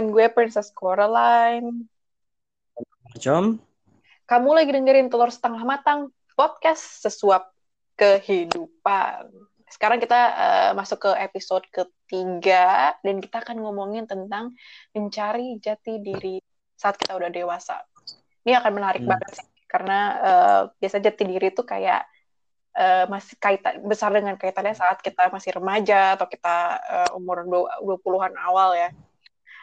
Dengan gue Princess Coraline. Jom. Kamu lagi dengerin Telur Setengah Matang, podcast sesuap kehidupan. Sekarang kita uh, masuk ke episode ketiga, dan kita akan ngomongin tentang mencari jati diri saat kita udah dewasa. Ini akan menarik hmm. banget sih, karena uh, biasa jati diri itu kayak uh, masih kaitan besar dengan kaitannya saat kita masih remaja atau kita uh, umur 20-an awal ya.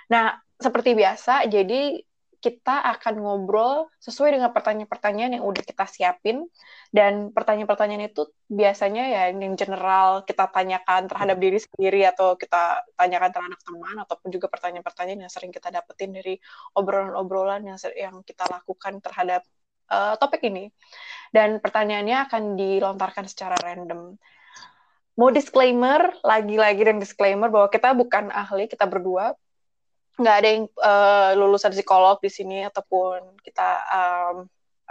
Nah, seperti biasa, jadi kita akan ngobrol sesuai dengan pertanyaan-pertanyaan yang udah kita siapin dan pertanyaan-pertanyaan itu biasanya ya yang general kita tanyakan terhadap diri sendiri atau kita tanyakan terhadap teman ataupun juga pertanyaan-pertanyaan yang sering kita dapetin dari obrolan-obrolan yang yang kita lakukan terhadap uh, topik ini. Dan pertanyaannya akan dilontarkan secara random. Mau disclaimer, lagi-lagi dan disclaimer bahwa kita bukan ahli, kita berdua. Nggak ada yang uh, lulusan psikolog di sini, ataupun kita um,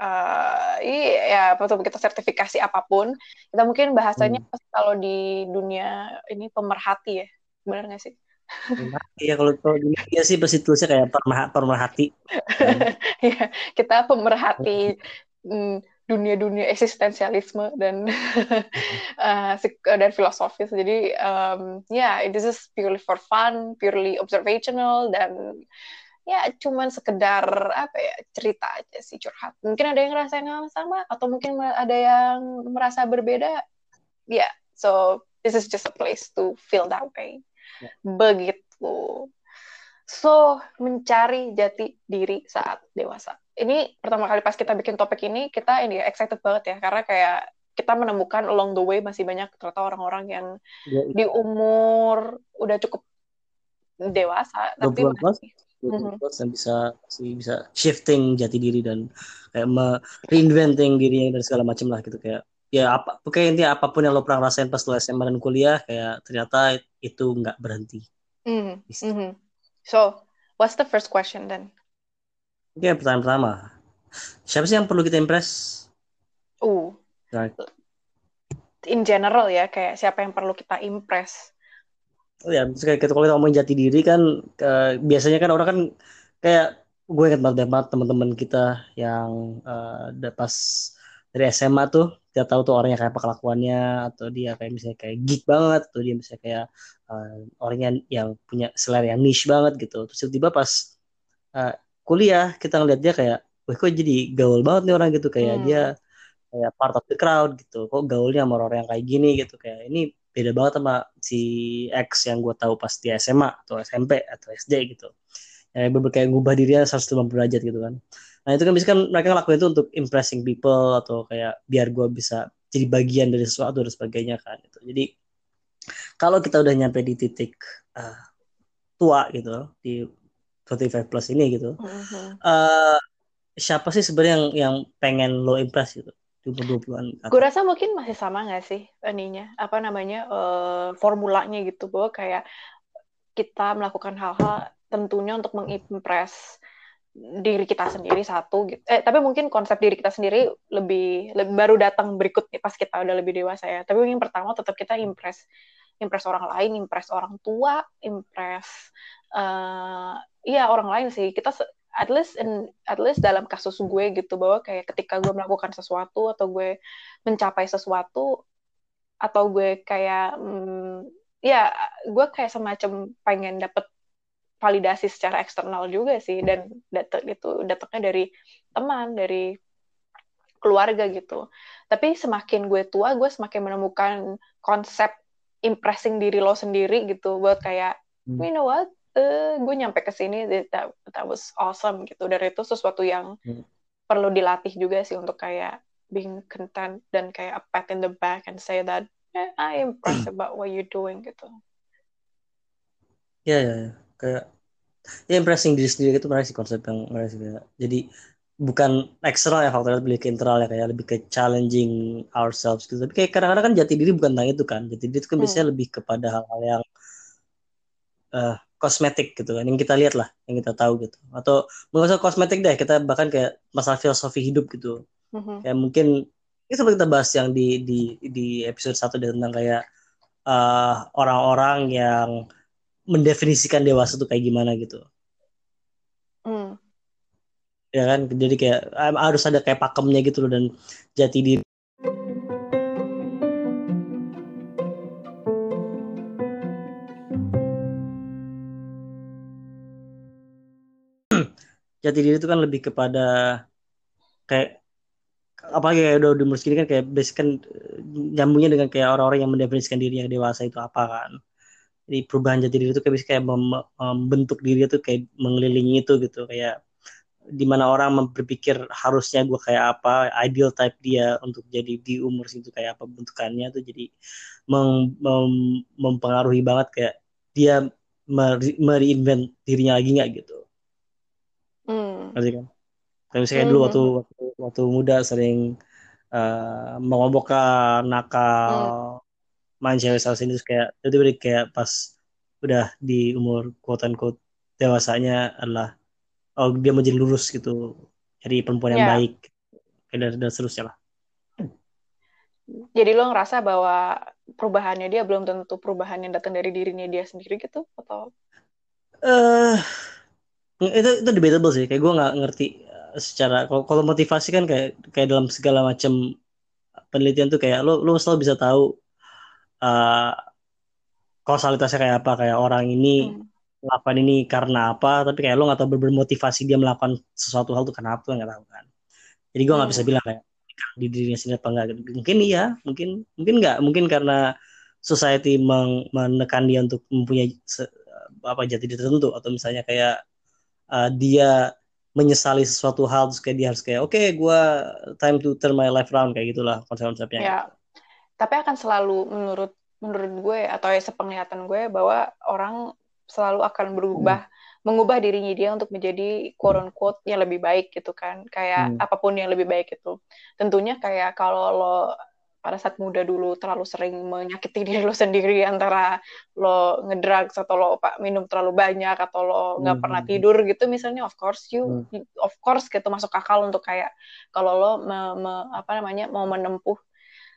uh, iya apa tuh kita sertifikasi apa pun kita mungkin bahasanya hmm. kalau di dunia ini pemerhati ya benar nggak sih Iya kalau kalau di media sih pasti tulisnya kayak pemerhati. Iya kita pemerhati mm, dunia-dunia eksistensialisme dan uh, dan filosofis. Jadi um, ya yeah, this is purely for fun, purely observational dan ya cuman sekedar apa ya cerita aja sih curhat. Mungkin ada yang ngerasain hal sama atau mungkin ada yang merasa berbeda. Ya, yeah, so this is just a place to feel that way. Ya. Begitu. So, mencari jati diri saat dewasa. Ini pertama kali pas kita bikin topik ini, kita ini excited banget ya, karena kayak kita menemukan along the way masih banyak ternyata orang-orang yang ya, di umur udah cukup dewasa, tapi masih mm -hmm. bisa sih bisa shifting jati diri dan kayak reinventing dirinya dan segala macam lah gitu kayak ya apa pokoknya intinya apa pun yang lo pernah rasain pas lo SMA dan kuliah kayak ternyata itu nggak berhenti. Mm -hmm. So, what's the first question then? Oke, okay, pertanyaan pertama. Siapa sih yang perlu kita impress? Uh. Right. In general ya, kayak siapa yang perlu kita impress? Oh ya, kayak kita kalau kita ngomongin jati diri kan, ke, biasanya kan orang kan kayak gue ingat banget teman-teman kita yang uh, pas dari SMA tuh kita tahu tuh orangnya kayak apa kelakuannya atau dia kayak misalnya kayak geek banget atau dia misalnya kayak uh, orangnya yang punya selera yang niche banget gitu terus tiba-tiba pas uh, kuliah kita ngeliat dia kayak wah kok jadi gaul banget nih orang gitu kayak hmm. dia kayak part of the crowd gitu kok gaulnya sama orang yang kayak gini gitu kayak ini beda banget sama si X yang gue tahu pas di SMA atau SMP atau SD gitu ya beberapa kayak ngubah dirinya 180 derajat gitu kan Nah itu kan bisa kan mereka ngelakuin itu untuk impressing people atau kayak biar gue bisa jadi bagian dari sesuatu dan sebagainya kan. Gitu. Jadi kalau kita udah nyampe di titik uh, tua gitu di 25 plus ini gitu, uh-huh. uh, siapa sih sebenarnya yang yang pengen lo impress gitu? 20-an. Gue rasa mungkin masih sama gak sih ininya apa namanya uh, formulanya gitu bahwa kayak kita melakukan hal-hal tentunya untuk mengimpress diri kita sendiri satu gitu. Eh tapi mungkin konsep diri kita sendiri lebih, lebih baru datang berikutnya pas kita udah lebih dewasa ya. Tapi yang pertama tetap kita impress impress orang lain, impress orang tua, impress uh, iya orang lain sih. Kita at least in, at least dalam kasus gue gitu bahwa kayak ketika gue melakukan sesuatu atau gue mencapai sesuatu atau gue kayak hmm, ya gue kayak semacam pengen dapet validasi secara eksternal juga sih dan data itu datangnya dari teman dari keluarga gitu tapi semakin gue tua gue semakin menemukan konsep impressing diri lo sendiri gitu buat kayak hmm. you know what uh, gue nyampe ke sini that, that was awesome gitu dari itu sesuatu yang hmm. perlu dilatih juga sih untuk kayak being content dan kayak a pat in the back and say that yeah, I impressed about what you doing gitu ya yeah, ya yeah, yeah kayak ya impressing diri sendiri itu menarik sih konsep yang menarik sih kayak. jadi bukan eksternal ya faktornya lebih ke internal ya kayak lebih ke challenging ourselves gitu tapi kayak kadang-kadang kan jati diri bukan tentang itu kan jati diri itu kan hmm. biasanya lebih kepada hal-hal yang uh, kosmetik gitu kan yang kita lihat lah yang kita tahu gitu atau nggak usah kosmetik deh kita bahkan kayak masalah filosofi hidup gitu mm-hmm. kayak mungkin ini seperti kita bahas yang di di di episode satu tentang kayak uh, orang-orang yang mendefinisikan dewasa tuh kayak gimana gitu Hmm. ya kan jadi kayak harus ada kayak pakemnya gitu loh dan jati diri jati diri itu kan lebih kepada kayak apa kayak udah udah umur segini kan kayak basic kan eh, nyambungnya dengan kayak orang-orang yang mendefinisikan diri yang dewasa itu apa kan. Jadi perubahan jati diri itu kayak kayak mem- membentuk diri itu kayak mengelilingi itu gitu. Kayak di mana orang mem- berpikir harusnya gue kayak apa ideal type dia untuk jadi di umur segitu kayak apa bentukannya tuh jadi meng- mem- mempengaruhi banget kayak dia mere- mereinvent dirinya lagi nggak gitu Hmm. ngerti kan misalnya dulu waktu Mhm. waktu waktu muda sering uh, mengobokkan nakal Hmm. main cewek sana sini terus kayak tiba-tiba kayak pas udah di umur quote unquote dewasanya adalah oh dia mau jadi lurus gitu jadi perempuan yang Ya. baik dan, dan seterusnya lah Jadi lo ngerasa bahwa perubahannya dia belum tentu perubahan yang datang dari dirinya dia sendiri gitu atau eh itu itu debatable sih. Kayak gue nggak ngerti uh, secara kalau kalau motivasi kan kayak kayak dalam segala macam penelitian tuh kayak lo lo selalu bisa tahu uh, kausalitasnya kayak apa. Kayak orang ini Hmm. melakukan ini karena apa tapi kayak lo nggak tahu ber- bermotivasi dia melakukan sesuatu hal tuh kenapa tuh nggak tahu kan. Jadi gue nggak bisa Hmm. bilang kayak di dirinya sendiri apa enggak mungkin iya mungkin mungkin nggak. Mungkin karena society meng- menekan dia untuk mempunyai se- apa jati diri tertentu. Atau misalnya kayak uh, dia menyesali sesuatu hal terus kayak dia harus kayak oke gue time to turn my life around kayak gitulah konsep-konsepnya. Ya. Tapi akan selalu menurut menurut gue atau ya sepenglihatan gue bahwa orang selalu akan berubah mengubah dirinya dia untuk menjadi quote unquote yang lebih baik gitu kan. Kayak Hmm. apa pun yang lebih baik itu. Tentunya kayak kalau lo pada saat muda dulu terlalu sering menyakiti diri lo sendiri antara lo ngedrugs atau lo pak minum terlalu banyak atau lo nggak Hmm, pernah hmm, tidur gitu misalnya of course you Hmm. of course gitu masuk akal untuk kayak kalau lo me- me- apa namanya mau menempuh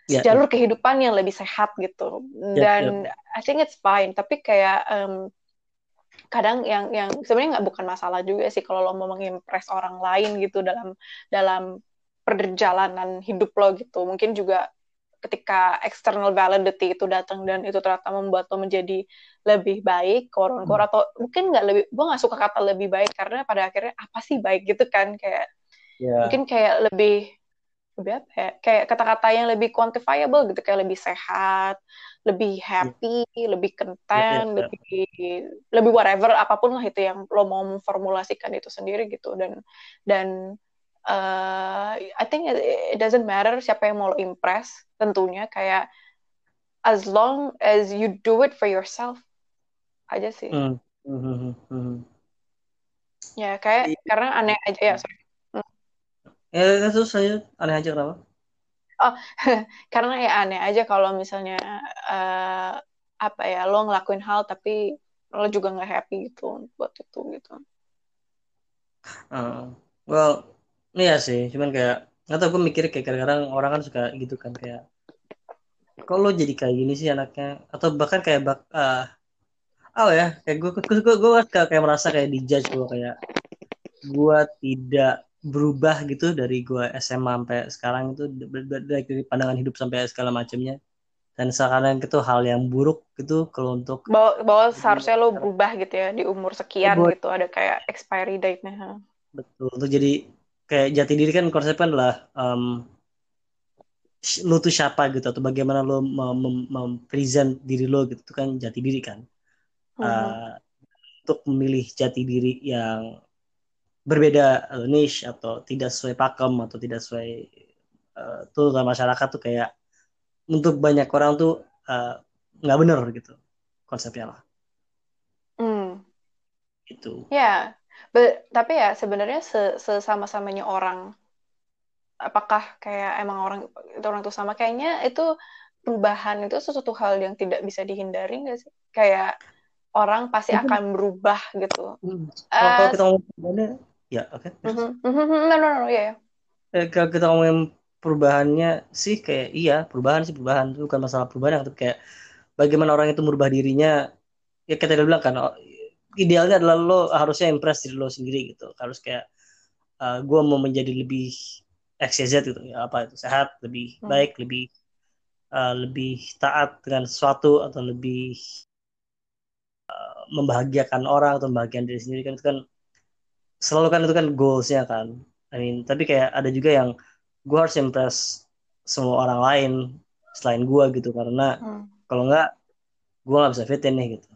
Ya, jalur kehidupan yang lebih sehat gitu ya, dan ya. I think it's fine tapi kayak em, kadang yang yang sebenarnya nggak bukan masalah juga sih kalau lo mau mengimpress orang lain gitu dalam dalam perjalanan hidup lo gitu mungkin juga ketika external validity itu datang dan itu ternyata membuat lo menjadi lebih baik koron Hmm. atau mungkin nggak lebih gue nggak suka kata lebih baik karena pada akhirnya apa sih baik gitu kan kayak Ya. mungkin kayak lebih lebih apa ya kayak kata-kata yang lebih quantifiable gitu kayak lebih sehat lebih happy lebih Ya, ya, content ya. lebih lebih whatever apa pun lah itu yang lo mau memformulasikan itu sendiri gitu dan dan uh, I think it, it doesn't matter siapa yang mau lo impress tentunya kayak as long as you do it for yourself aja sih Hmm. Hmm, hmm. ya kayak Iya. karena aneh aja ya sorry Ya, terus saya aneh aja kenapa? Oh, karena ya aneh aja kalau misalnya eh, apa ya lo ngelakuin hal tapi lo juga nggak happy gitu buat itu gitu. Uh, well, iya sih, cuman kayak nggak tau gue mikir kayak kadang-kadang orang kan suka gitu kan kayak kok lo jadi kayak gini sih anaknya? Atau bahkan kayak bak ah oh ya kayak gue gue gue, gue kayak, kayak merasa kayak dijudge gue kayak gue tidak berubah gitu dari gue SMA sampai sekarang itu dari pandangan hidup sampai segala macamnya. Dan sekarang itu hal yang buruk gitu kalau untuk Bahwa, bahwa seharusnya lo berubah gitu ya di umur sekian Buat- gitu ada kayak expiry date-nya. betul untuk jadi kayak jati diri kan konsepnya adalah sh- lo tuh siapa gitu atau bagaimana lo mem- mem- mempresent diri lo gitu itu kan jati diri kan Mhm. Uh, untuk memilih jati diri yang berbeda atau niche atau tidak sesuai pakem atau tidak sesuai uh, tuntutan masyarakat tuh kayak untuk banyak orang tuh uh, nggak bener gitu konsepnya lah Hmm. itu Ya, Be- tapi ya sebenarnya se- sesama-samanya orang, apakah kayak emang orang itu orang itu sama? Kayaknya itu perubahan itu sesuatu hal yang tidak bisa dihindari nggak sih? Kayak orang pasti akan berubah gitu. kalau kalau kita ngomong perubahannya ya oke mhm, mhm, mhm, no, no, no, ya. Eh, kalau kita ngomongin perubahannya sih kayak iya perubahan sih perubahan itu bukan masalah perubahan tapi kayak bagaimana orang itu merubah dirinya ya kita udah bilang kan oh, idealnya adalah lo harusnya impress diri lo sendiri gitu. Harus kayak uh, gue mau menjadi lebih XYZ gitu. Ya apa itu? Sehat lebih hmm. baik lebih uh, lebih taat dengan sesuatu atau lebih uh, membahagiakan orang atau membahagiakan diri sendiri kan itu kan selalu kan itu kan goalsnya kan. I mean tapi kayak ada juga yang gue harus impress semua orang lain selain gue gitu. Karena hmm. kalau nggak gue nggak bisa fit nih gitu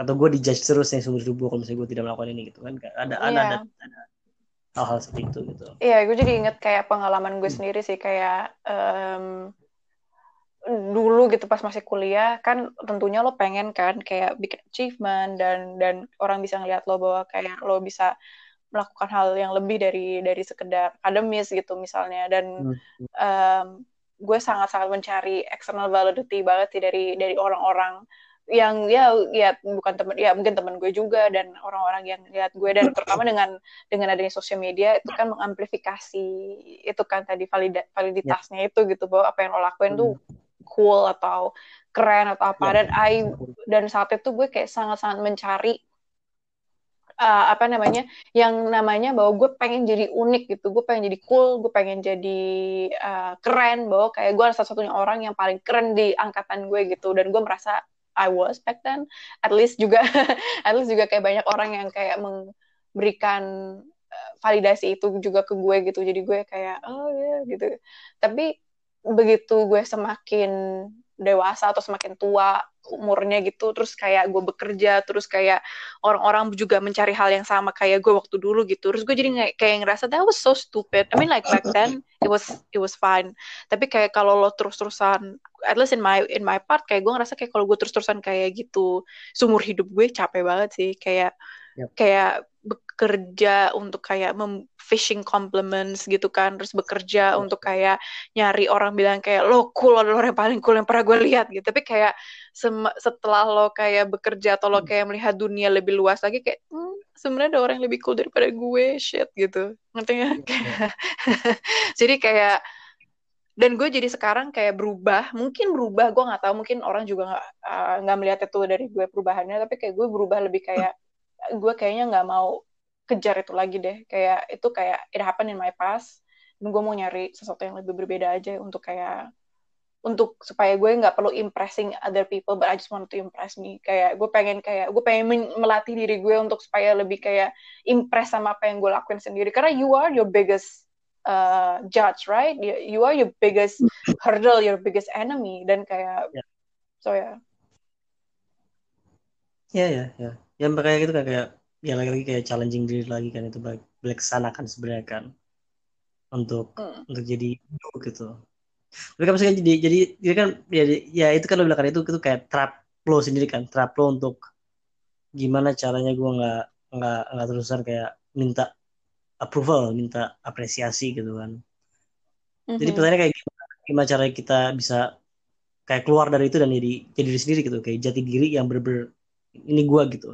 atau gue dijudge terus nih seumur hidup gue kalau misalnya gue tidak melakukan ini gitu kan ada yeah. ada ada, ada hal-hal seperti itu gitu iya yeah, gue jadi inget kayak pengalaman gue hmm. sendiri sih kayak um, dulu gitu pas masih kuliah kan tentunya lo pengen kan kayak bikin achievement dan dan orang bisa ngeliat lo bahwa kayak lo bisa melakukan hal yang lebih dari dari sekedar akademis gitu misalnya dan hmm. um, gue sangat-sangat mencari external validity banget sih dari dari orang-orang yang ya ya bukan teman ya mungkin teman gue juga dan orang-orang yang lihat gue dan terutama dengan dengan adanya sosial media itu kan mengamplifikasi itu kan tadi valida, validitasnya ya. itu gitu bahwa apa yang lo lakuin hmm. tuh cool atau keren atau apa ya. dan I dan saat itu gue kayak sangat-sangat mencari uh, apa namanya yang namanya bahwa gue pengen jadi unik gitu gue pengen jadi cool gue pengen jadi uh, keren bahwa kayak gue adalah satu-satunya orang yang paling keren di angkatan gue gitu dan gue merasa I was back then. At least juga at least juga kayak banyak orang yang kayak memberikan uh, validasi itu juga ke gue gitu. Jadi gue kayak oh ya yeah, gitu. Tapi begitu gue semakin dewasa atau semakin tua umurnya gitu terus kayak gue bekerja terus kayak orang-orang juga mencari hal yang sama kayak gue waktu dulu gitu. Terus gue jadi kayak ngerasa that was so stupid. I mean like back then it was it was fine. Tapi kayak kalau lo terus-terusan at least in my in my part kayak gue ngerasa kayak kalau gue terus-terusan kayak gitu seumur hidup gue capek banget sih. Kayak yep. kayak bekerja untuk kayak mem fishing compliments gitu kan terus bekerja yep. untuk kayak nyari orang bilang kayak lo cool adalah orang yang paling cool yang pernah gue lihat gitu tapi kayak setelah lo kayak bekerja atau lo hmm. kayak melihat dunia lebih luas lagi kayak hmm, sebenarnya ada orang yang lebih cool daripada gue shit gitu ngerti gak? Yeah. jadi kayak dan gue jadi sekarang kayak berubah mungkin berubah gue nggak tahu mungkin orang juga nggak uh, nggak melihat itu dari gue perubahannya tapi kayak gue berubah lebih kayak gue kayaknya nggak mau kejar itu lagi deh. Kayak itu kayak it happened in my past. Dan gue mau nyari sesuatu yang lebih berbeda aja untuk kayak untuk supaya gue nggak perlu impressing other people but I just want to impress me. Kayak gue pengen kayak gue pengen melatih diri gue untuk supaya lebih kayak impress sama apa yang gue lakuin sendiri. Karena you are your biggest uh, judge right? You, are your biggest hurdle your biggest enemy. Dan kayak yeah. so ya ya ya ya yang kayak gitu kan kayak ya lagi-lagi kayak challenging diri lagi kan itu boleh kesanakan sebenarnya kan untuk hmm. untuk jadi gitu tapi kan maksudnya jadi jadi jadi kan ya, ya itu kan lo bilang kan itu itu kayak trap lo sendiri kan trap lo untuk gimana caranya gue nggak nggak nggak terusan kayak minta approval minta apresiasi gitu kan mm-hmm. jadi pertanyaannya kayak gimana, gimana cara kita bisa kayak keluar dari itu dan jadi jadi diri sendiri gitu kayak jati diri yang bener-bener ini gue gitu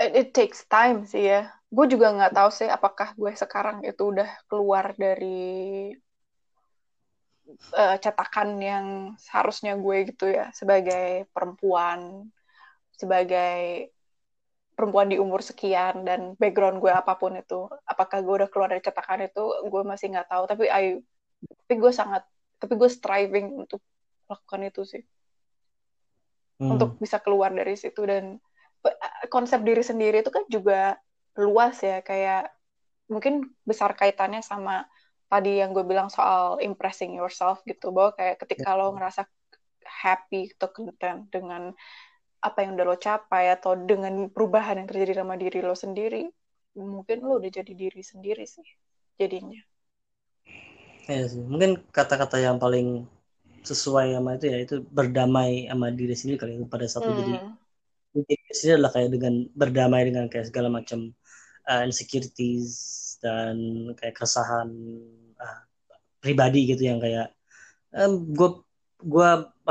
it, it takes time sih ya. Gue juga nggak tahu sih apakah gue sekarang itu udah keluar dari uh, cetakan yang seharusnya gue gitu ya sebagai perempuan sebagai perempuan di umur sekian dan background gue apa pun itu apakah gue udah keluar dari cetakan itu gue masih nggak tahu. Tapi I tapi gue sangat tapi gue striving untuk melakukan itu sih. Hmm. untuk bisa keluar dari situ dan konsep diri sendiri itu kan juga luas ya kayak mungkin besar kaitannya sama tadi yang gue bilang soal impressing yourself gitu bahwa kayak ketika lo ngerasa happy atau content dengan apa yang udah lo capai atau dengan perubahan yang terjadi sama diri lo sendiri mungkin lo udah jadi diri sendiri sih jadinya ya sih mungkin kata-kata yang paling sesuai sama itu ya itu berdamai sama diri sendiri kali itu pada satu hmm. jadi sini adalah kayak dengan berdamai dengan kayak segala macam uh, insecurities dan kayak keresahan uh, pribadi gitu yang kayak um, gue gue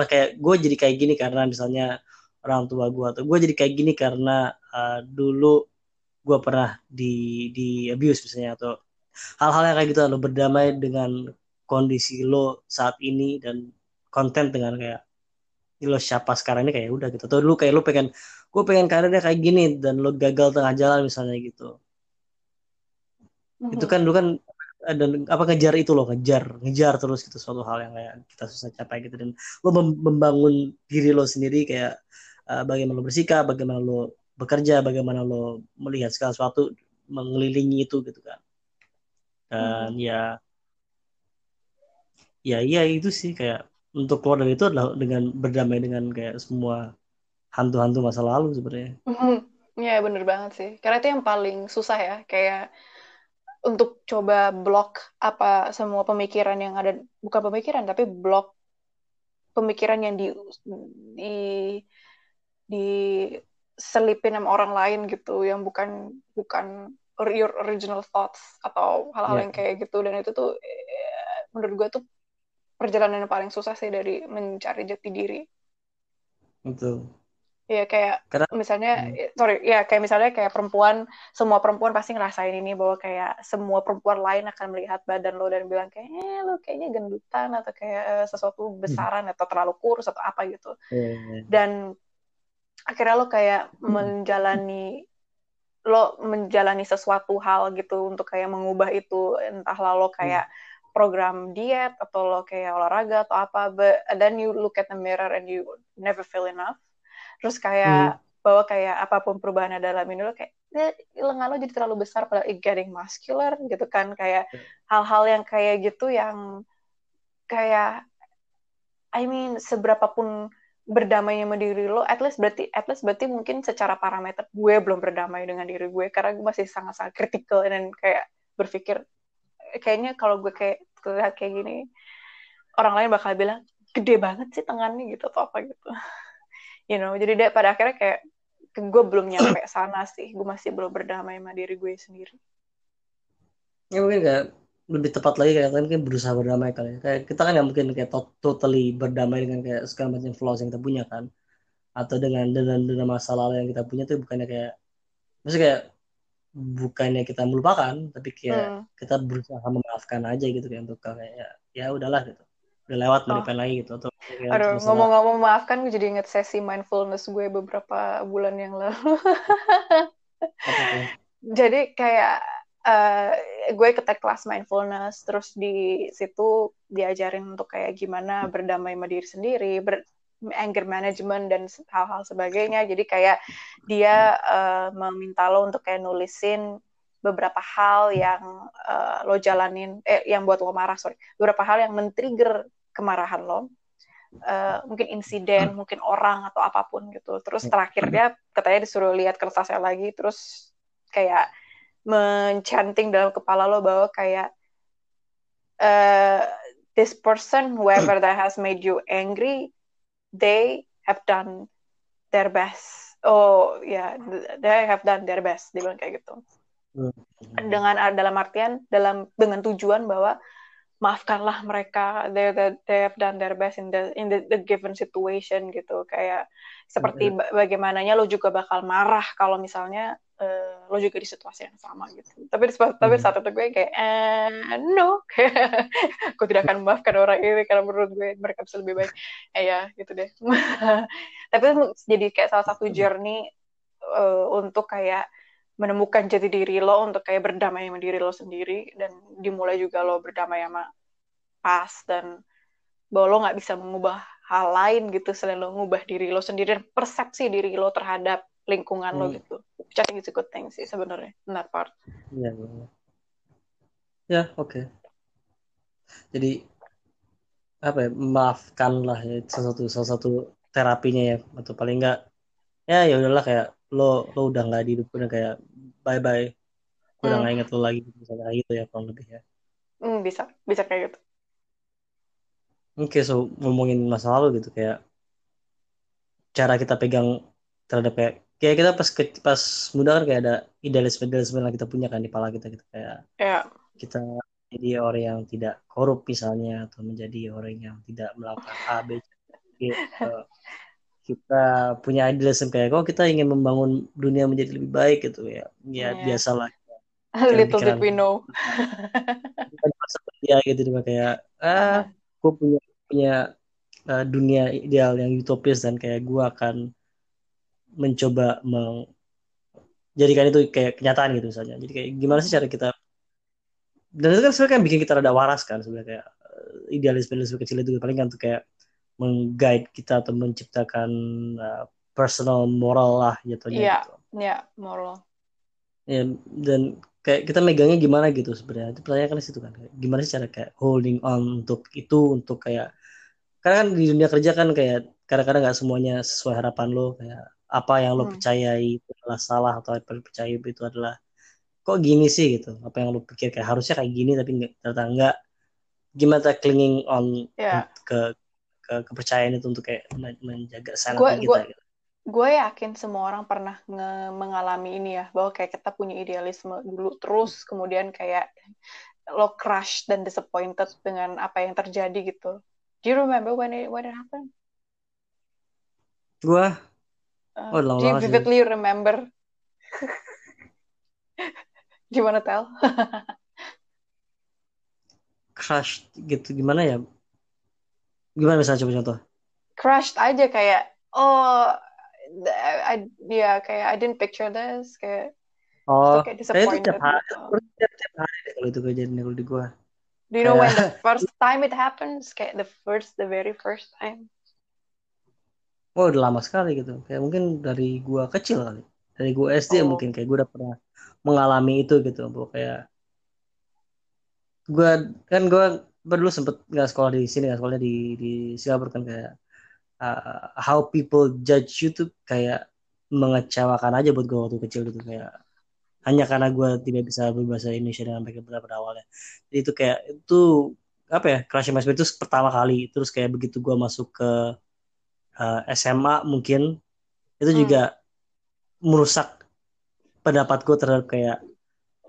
kayak gue jadi kayak gini karena misalnya orang tua gue atau gue jadi kayak gini karena uh, dulu gue pernah di di abuse misalnya atau hal-hal yang kayak gitu. Lo berdamai dengan kondisi lo saat ini dan konten dengan kayak lo siapa sekarang ini? Kayak udah gitu. Atau dulu kayak lo pengen gue pengen karirnya kayak gini dan lo gagal tengah jalan misalnya gitu. Mm-hmm. itu kan lu kan dan apa ngejar itu loh ngejar ngejar terus gitu suatu hal yang kayak kita susah capai gitu. Dan lo membangun diri lo sendiri kayak uh, bagaimana lo bersikap bagaimana lo bekerja bagaimana lo melihat segala sesuatu mengelilingi itu gitu kan. Dan hmm. ya ya iya itu sih kayak untuk keluar dari itu adalah dengan berdamai dengan kayak semua hantu-hantu masa lalu sebenarnya. Mm-hmm. Ya bener banget sih. Karena itu yang paling susah ya. Kayak untuk coba blok apa semua pemikiran yang ada, bukan pemikiran tapi blok pemikiran yang di di di selipin sama orang lain gitu, yang bukan bukan your original thoughts atau hal-hal yeah. yang kayak gitu dan itu tuh eh, menurut gue tuh perjalanan yang paling susah sih dari mencari jati diri. Betul. Iya kayak Karena, misalnya hmm. sorry ya kayak misalnya kayak perempuan semua perempuan pasti ngerasain ini bahwa kayak semua perempuan lain akan melihat badan lo dan bilang kayak eh lo kayaknya gendutan atau kayak uh, sesuatu hmm. besaran hmm. atau terlalu kurus atau apa gitu hmm. dan akhirnya lo kayak hmm. menjalani lo menjalani sesuatu hal gitu untuk kayak mengubah itu entah lo kayak hmm program diet atau lo kayak olahraga atau apa but then you look at the mirror and you never feel enough. Terus kayak hmm. bahwa kayak apa pun perubahan dalam ini lo kayak eh, lengan lo jadi terlalu besar pada getting muscular gitu kan. Kayak hal-hal yang kayak gitu yang kayak I mean seberapa pun berdamai sama diri lo, at least berarti at least berarti mungkin secara parameter gue belum berdamai dengan diri gue karena gue masih sangat-sangat kritikal dan kayak berpikir kayaknya kalau gue kayak lihat kayak gini. Orang lain bakal bilang gede banget sih tangannya gitu atau apa gitu. You know jadi dia pada akhirnya kayak gue belum nyampe sana sih. Gue masih belum berdamai sama diri gue sendiri. Ya mungkin kayak lebih tepat lagi kayak kan kan berusaha berdamai kali ya. kayak kita kan nggak mungkin kayak totally berdamai dengan kayak segala macam flaws yang kita punya kan. Atau dengan dengan dengan masalah yang kita punya tuh bukannya kayak maksudnya kayak bukannya kita melupakan tapi kayak hmm. kita berusaha memaafkan aja gitu kayak untuk kayak ya, ya udahlah gitu udah lewat oh. lagi gitu atau aduh ngomong-ngomong memaafkan gue jadi inget sesi mindfulness gue beberapa bulan yang lalu jadi kayak uh, gue ikut kelas mindfulness terus di situ diajarin untuk kayak gimana berdamai sama diri sendiri ber anger management dan hal-hal sebagainya. Jadi kayak dia uh, meminta lo untuk kayak nulisin beberapa hal yang uh, lo jalanin, eh yang buat lo marah, sorry. Beberapa hal yang men-trigger kemarahan lo. Uh, mungkin insiden, mungkin orang atau apa pun gitu. Terus terakhirnya katanya disuruh lihat kertasnya lagi, terus kayak mencanting dalam kepala lo bahwa kayak uh, this person whoever that has made you angry they have done their best. Oh ya, yeah, they have done their best. Dia bilang kayak gitu. Hmm. Dengan dalam artian dalam dengan tujuan bahwa maafkanlah mereka. They, they, they have done their best in the in the, the given situation gitu. Kayak seperti mm -hmm. bagaimananya lo juga bakal marah kalau misalnya uh, lo juga di situasi yang sama gitu. Tapi hmm. tapi saat itu gue kayak eh, no. Gue tidak akan memaafkan orang ini karena menurut gue mereka bisa lebih baik. Eh ya gitu deh. Tapi jadi kayak salah satu journey uh, untuk kayak menemukan jati diri lo untuk kayak berdamai sama diri lo sendiri dan dimulai juga lo berdamai sama pas dan bahwa lo nggak bisa mengubah hal lain gitu selain lo mengubah diri lo sendiri dan persepsi diri lo terhadap lingkungan hmm. lo gitu. Which I think it's a good thing sih sebenarnya, benar part. Iya, iya. Ya, ya oke. Okay. Jadi apa ya, maafkan lah ya salah satu salah satu terapinya ya atau paling enggak ya ya udahlah kayak lo lo udah nggak di hidup udah kayak bye bye gue udah hmm. nggak inget lo lagi misalnya kayak gitu ya kurang lebih ya hmm, bisa bisa kayak gitu oke okay, so ngomongin masa lalu gitu kayak cara kita pegang terhadap kayak kayak kita pas ke, pas muda kan kayak ada idealisme idealisme yang kita punya kan di kepala kita gitu kayak yeah. kita jadi orang yang tidak korup misalnya atau menjadi orang yang tidak melakukan A B C gitu. Kita punya idealisme kayak kok kita ingin membangun dunia menjadi lebih baik gitu ya. Ya yeah. biasalah. Little did we know. Ya gitu juga kayak ah gue punya punya uh, dunia ideal yang utopis dan kayak gue akan mencoba menjadikan itu kayak kenyataan gitu misalnya. Jadi kayak gimana sih cara kita dan itu kan sebenarnya kan bikin kita rada waras kan sebenarnya kayak uh, idealisme idealisme kecil itu paling kan tuh kayak mengguide kita atau menciptakan uh, personal moral lah jatuhnya Iya, gitu. iya, moral. Ya, dan kayak kita megangnya gimana gitu sebenarnya. Itu pertanyaan kan di situ kan. Gimana sih cara kayak holding on untuk itu untuk kayak karena kan di dunia kerja kan kayak kadang-kadang nggak semuanya sesuai harapan lo kayak apa yang lo Hmm. percayai itu adalah salah atau apa yang lo percayai itu adalah kok gini sih gitu. Apa yang lo pikir kayak harusnya kayak gini tapi nggak ternyata enggak. Gimana kita clinging on Iya. ke ke kepercayaan itu untuk kayak men- menjaga sanity Gue kita gue gitu. gue yakin semua orang pernah nge- mengalami ini ya bahwa kayak kita punya idealisme dulu terus kemudian kayak lo crush dan disappointed dengan apa yang terjadi gitu. Do you remember when it when it happened? Gua Uh, oh lama do you banget sih. vividly remember? Gimana tel? crush gitu gimana ya gimana misalnya coba contoh Crushed aja kayak oh I, ya kayak I didn't picture this kayak oh kayak kayak itu tiap hari gitu. tiap, tiap hari kalau itu kejadian kalau di gua Do you know when the first time it happens? Kayak the first, the very first time. oh udah lama sekali gitu kayak mungkin dari gua kecil kali dari gua SD Oh, mungkin kayak gua udah pernah mengalami itu gitu bahwa kayak gua kan gua dulu sempet nggak sekolah di sini nggak sekolahnya di di Singapura kan kayak uh, how people judge you tuh kayak mengecewakan aja buat gua waktu kecil gitu kayak hanya karena gue tidak bisa berbahasa Indonesia dengan baik pada pada awalnya. Jadi itu kayak itu apa ya crush Mas itu pertama kali terus kayak begitu gue masuk ke uh, SMA mungkin itu hmm. juga merusak pendapat gue terhadap kayak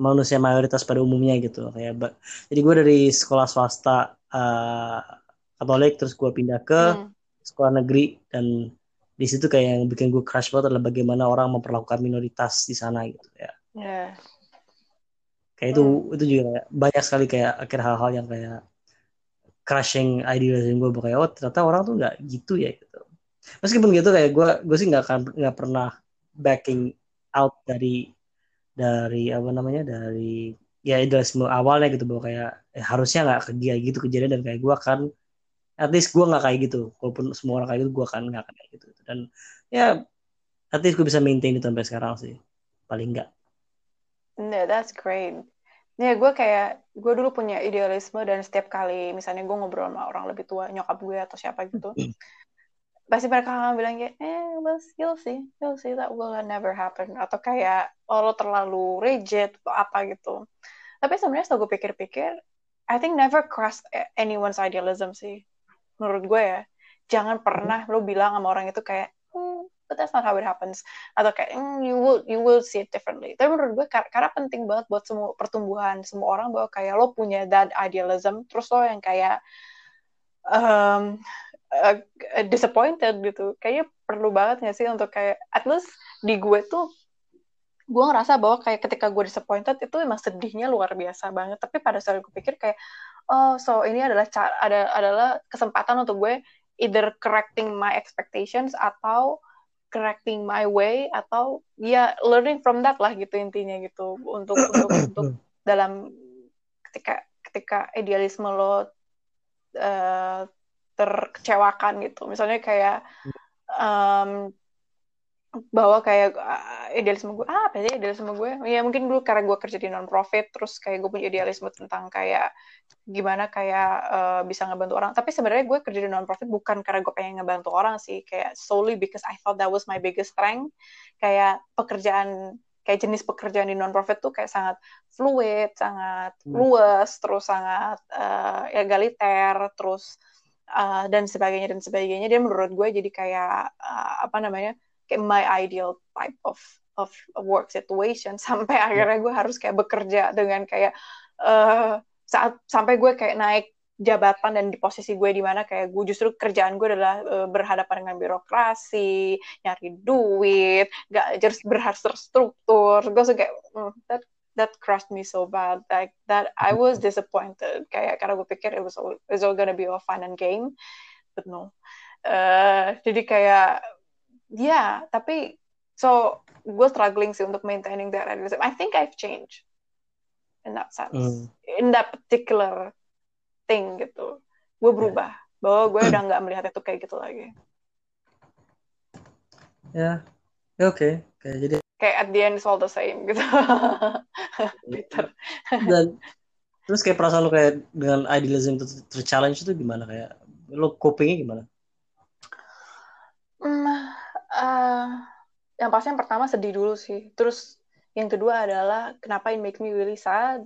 manusia mayoritas pada umumnya gitu kayak ba- jadi gue dari sekolah swasta uh, Katolik terus gue pindah ke Hmm. sekolah negeri dan di situ kayak yang bikin gue crush banget adalah bagaimana orang memperlakukan minoritas di sana gitu ya Yeah. kayak itu Hmm. itu juga kayak banyak sekali kayak akhir hal-hal yang kayak crushing idealism gue kayak oh ternyata orang tuh nggak gitu ya gitu meskipun gitu kayak gue gue sih nggak akan nggak pernah backing out dari dari apa namanya dari ya idealisme awalnya gitu bahwa kayak eh, harusnya nggak kayak gitu kejadian dan kayak gue akan at least gue nggak kayak gitu. Walaupun semua orang kayak gitu gue akan nggak kayak gitu. Dan ya at least gue bisa maintain itu sampai sekarang sih paling nggak. Yeah, that's great. Ya, gue kayak, gue dulu punya idealisme dan setiap kali misalnya gue ngobrol sama orang lebih tua, nyokap gue atau siapa gitu, pasti mereka akan bilang kayak, eh, well, you'll see, you'll see that will never happen. Atau kayak, oh, lo terlalu rigid atau apa gitu. Tapi sebenarnya setelah gue pikir-pikir, I think never cross anyone's idealism sih. Menurut gue ya. Jangan pernah lo bilang sama orang itu kayak, hmm, but that's not how it happens. Atau kayak, hmm, you will you will see it differently. Tapi menurut gue, kar karena penting banget buat semua pertumbuhan semua orang bahwa kayak lo punya that idealism, terus lo yang kayak um, uh, disappointed gitu. Kayaknya perlu banget gak sih untuk kayak, at least di gue tuh gue ngerasa bahwa kayak ketika gue disappointed itu emang sedihnya luar biasa banget tapi pada saat gue pikir kayak oh so ini adalah cara ada adalah kesempatan untuk gue either correcting my expectations atau correcting my way atau ya learning from that lah gitu intinya gitu untuk untuk untuk dalam ketika ketika idealisme lo uh, terkecewakan gitu. Misalnya kayak um, bahwa kayak uh, idealisme gue ah apa sih idealisme gue ya mungkin dulu karena gue kerja di non profit terus kayak gue punya idealisme tentang kayak gimana kayak uh, bisa ngebantu orang. Tapi sebenarnya gue kerja di non profit bukan karena gue pengen ngebantu orang sih. Kayak solely because I thought that was my biggest strength. Kayak pekerjaan kayak jenis pekerjaan di non profit tuh kayak sangat fluid sangat luas terus sangat uh, egaliter terus uh, dan sebagainya dan sebagainya. Dia menurut gue jadi kayak uh, apa namanya kayak my ideal type of of work situation. Sampai akhirnya gue harus kayak bekerja dengan kayak uh, saat sampai gue kayak naik jabatan dan di posisi gue di mana kayak gue justru kerjaan gue adalah uh, berhadapan dengan birokrasi nyari duit gak harus berharus terstruktur gue suka kayak mm, that that crushed me so bad like that I was disappointed kayak karena gue pikir it was all, it was all gonna be a fun and game betul uh, jadi kayak ya yeah, tapi so gue struggling sih untuk maintaining that idealism I think I've changed in that sense mm. in that particular thing gitu gue berubah yeah. bahwa gue udah nggak melihat itu kayak gitu lagi ya yeah. oke okay. kayak jadi kayak at the end it's all the same gitu. Peter dan terus kayak perasaan lo kayak dengan idealism itu terchallenge itu gimana? Kayak lo copingnya gimana? Hmm, uh, yang pasti yang pertama sedih dulu sih. Terus yang kedua adalah kenapa it makes me really sad?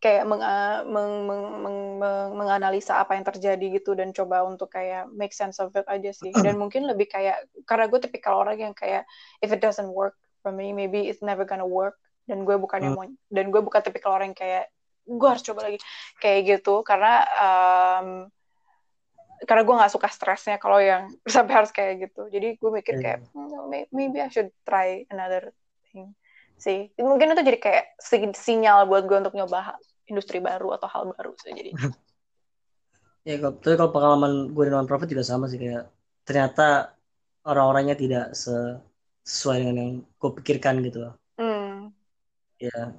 Kayak meng, meng, meng, meng, meng, menganalisa apa yang terjadi gitu dan coba untuk kayak make sense of it aja sih. Dan mungkin lebih kayak karena gue tipikal orang yang kayak if it doesn't work for me maybe it's never gonna work. Dan gue bukan yang hmm. mau dan gue bukan tipikal orang yang kayak gue harus coba lagi. Kayak gitu karena um, karena gue nggak suka stresnya kalau yang sampai harus kayak gitu. Jadi gue mikir kayak hmm, maybe I should try another thing. Sih mungkin itu jadi kayak sinyal buat gue untuk nyoba industri baru atau hal baru sih jadi. Ya kalau kalau pengalaman gue di non profit juga sama sih kayak ternyata orang-orangnya tidak sesuai dengan yang gue pikirkan gitu loh mm. ya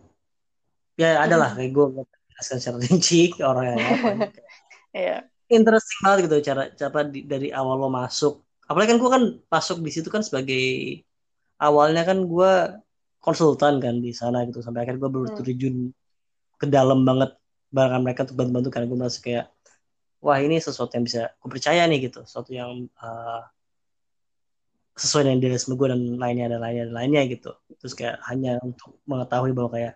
ya ada lah mm. kayak gue jelaskan secara rinci orang yang apa yeah. interesting banget gitu cara cara di, dari awal lo masuk apalagi kan gue kan masuk di situ kan sebagai awalnya kan gue konsultan kan di sana gitu sampai akhirnya gue baru mm. terjun ke dalam banget barang mereka untuk bantu-bantu karena gue merasa kayak wah ini sesuatu yang bisa aku percaya nih gitu sesuatu yang uh, sesuai dengan diri gue dan lainnya dan lainnya dan lainnya gitu terus kayak hanya untuk mengetahui bahwa kayak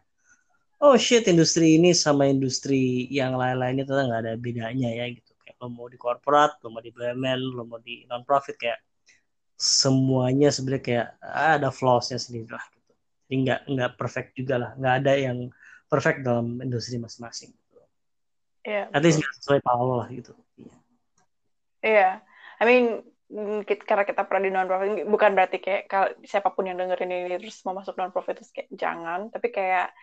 oh shit industri ini sama industri yang lain-lainnya ternyata nggak ada bedanya ya gitu kayak lo mau di korporat lo mau di BUMN lo mau di non profit kayak semuanya sebenarnya kayak ah, ada flawsnya sendiri lah gitu jadi nggak nggak perfect juga lah nggak ada yang perfect dalam industri masing-masing. Iya. Yeah, At least sesuai Paolo lah gitu. Iya. Yeah. I mean karena kita pernah di non profit bukan berarti kayak kalau siapa pun yang dengerin ini terus mau masuk non profit terus kayak jangan tapi kayak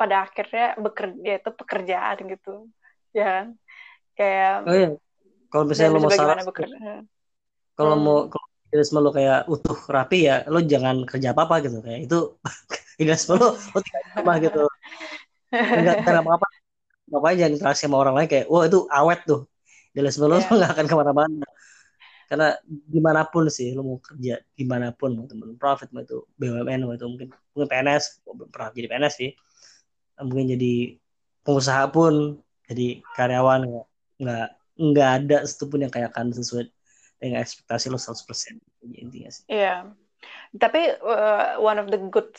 pada akhirnya bekerja itu pekerjaan gitu. Ya kayak oh iya kalau misalnya lo mau salah kalau hmm. mau kalau idealisme lo kayak utuh rapi ya lo jangan kerja apa apa gitu kayak itu idealisme lo lo di rumah gitu. Nggak cara apa apa makanya jangan interaksi sama orang lain kayak wah itu awet tuh idealisme lo yeah. nggak akan ke mana-mana karena di mana pun sih lo mau kerja di mana pun mau temen profit mau itu BUMN mau itu mungkin mungkin PNS pernah jadi PNS sih mungkin jadi pengusaha pun jadi karyawan nggak nggak ada satupun yang kayak akan sesuai dengan ekspektasi lo 100% intinya sih. Iya. Yeah. Tapi uh, one of the good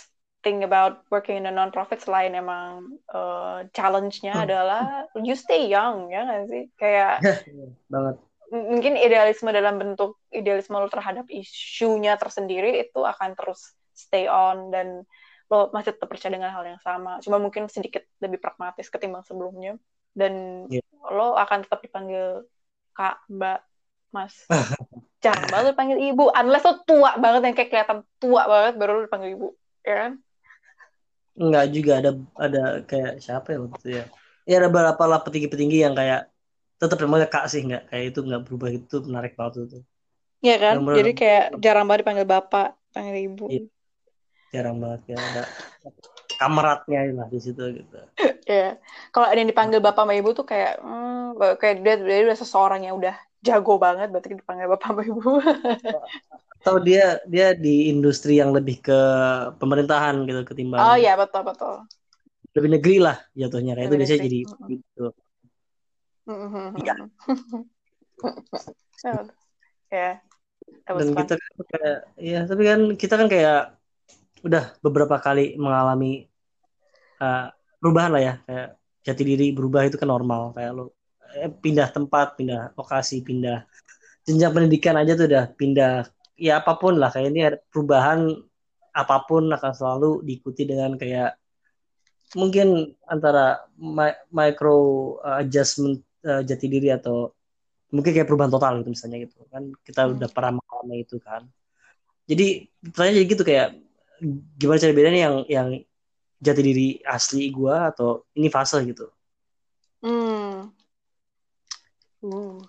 thing about working in a non-profit selain emang uh, challenge-nya hmm. adalah you stay young ya nggak sih? Kayak iya, banget. mungkin idealisme dalam bentuk idealisme lo terhadap isunya tersendiri itu akan terus stay on dan lo masih tetap percaya dengan hal yang sama. Cuma mungkin sedikit lebih pragmatis ketimbang sebelumnya. Dan yeah. lo akan tetap dipanggil kak mbak mas. Jarang banget dipanggil ibu. Unless lo tua banget yang kayak kelihatan tua banget baru lo dipanggil ibu ya kan Enggak juga ada ada kayak siapa ya waktu itu ya. Ya ada beberapa lah petinggi-petinggi yang kayak tetap namanya kak sih nggak kayak itu nggak berubah itu menarik banget itu. Iya kan? Bener, Jadi kayak jarang banget dipanggil bapak, panggil ibu. Iya. Jarang banget ya ada kamaratnya lah di situ gitu. Iya. Kalau ada yang dipanggil bapak sama ibu tuh kayak hmm, kayak dia, dia udah seseorang yang udah jago banget berarti dipanggil bapak sama ibu. atau dia dia di industri yang lebih ke pemerintahan gitu ketimbang oh iya betul betul. Lebih negeri lah jatuhnya kayak itu biasanya jadi gitu. Iya. Ya dan kita kan kayak ya tapi kan kita kan kayak udah beberapa kali mengalami uh, perubahan lah ya kayak jati diri berubah itu kan normal kayak lo eh, pindah tempat pindah lokasi pindah jenjang pendidikan aja tuh udah pindah ya apa pun lah kayak ini perubahan apa pun akan selalu diikuti dengan kayak mungkin antara micro uh, adjustment uh, jati diri atau mungkin kayak perubahan total gitu misalnya gitu kan kita hmm. udah pernah mengalami itu kan jadi pertanyaan jadi gitu kayak gimana cara bedanya yang yang jati diri asli gue atau ini fase gitu hmm. Uh,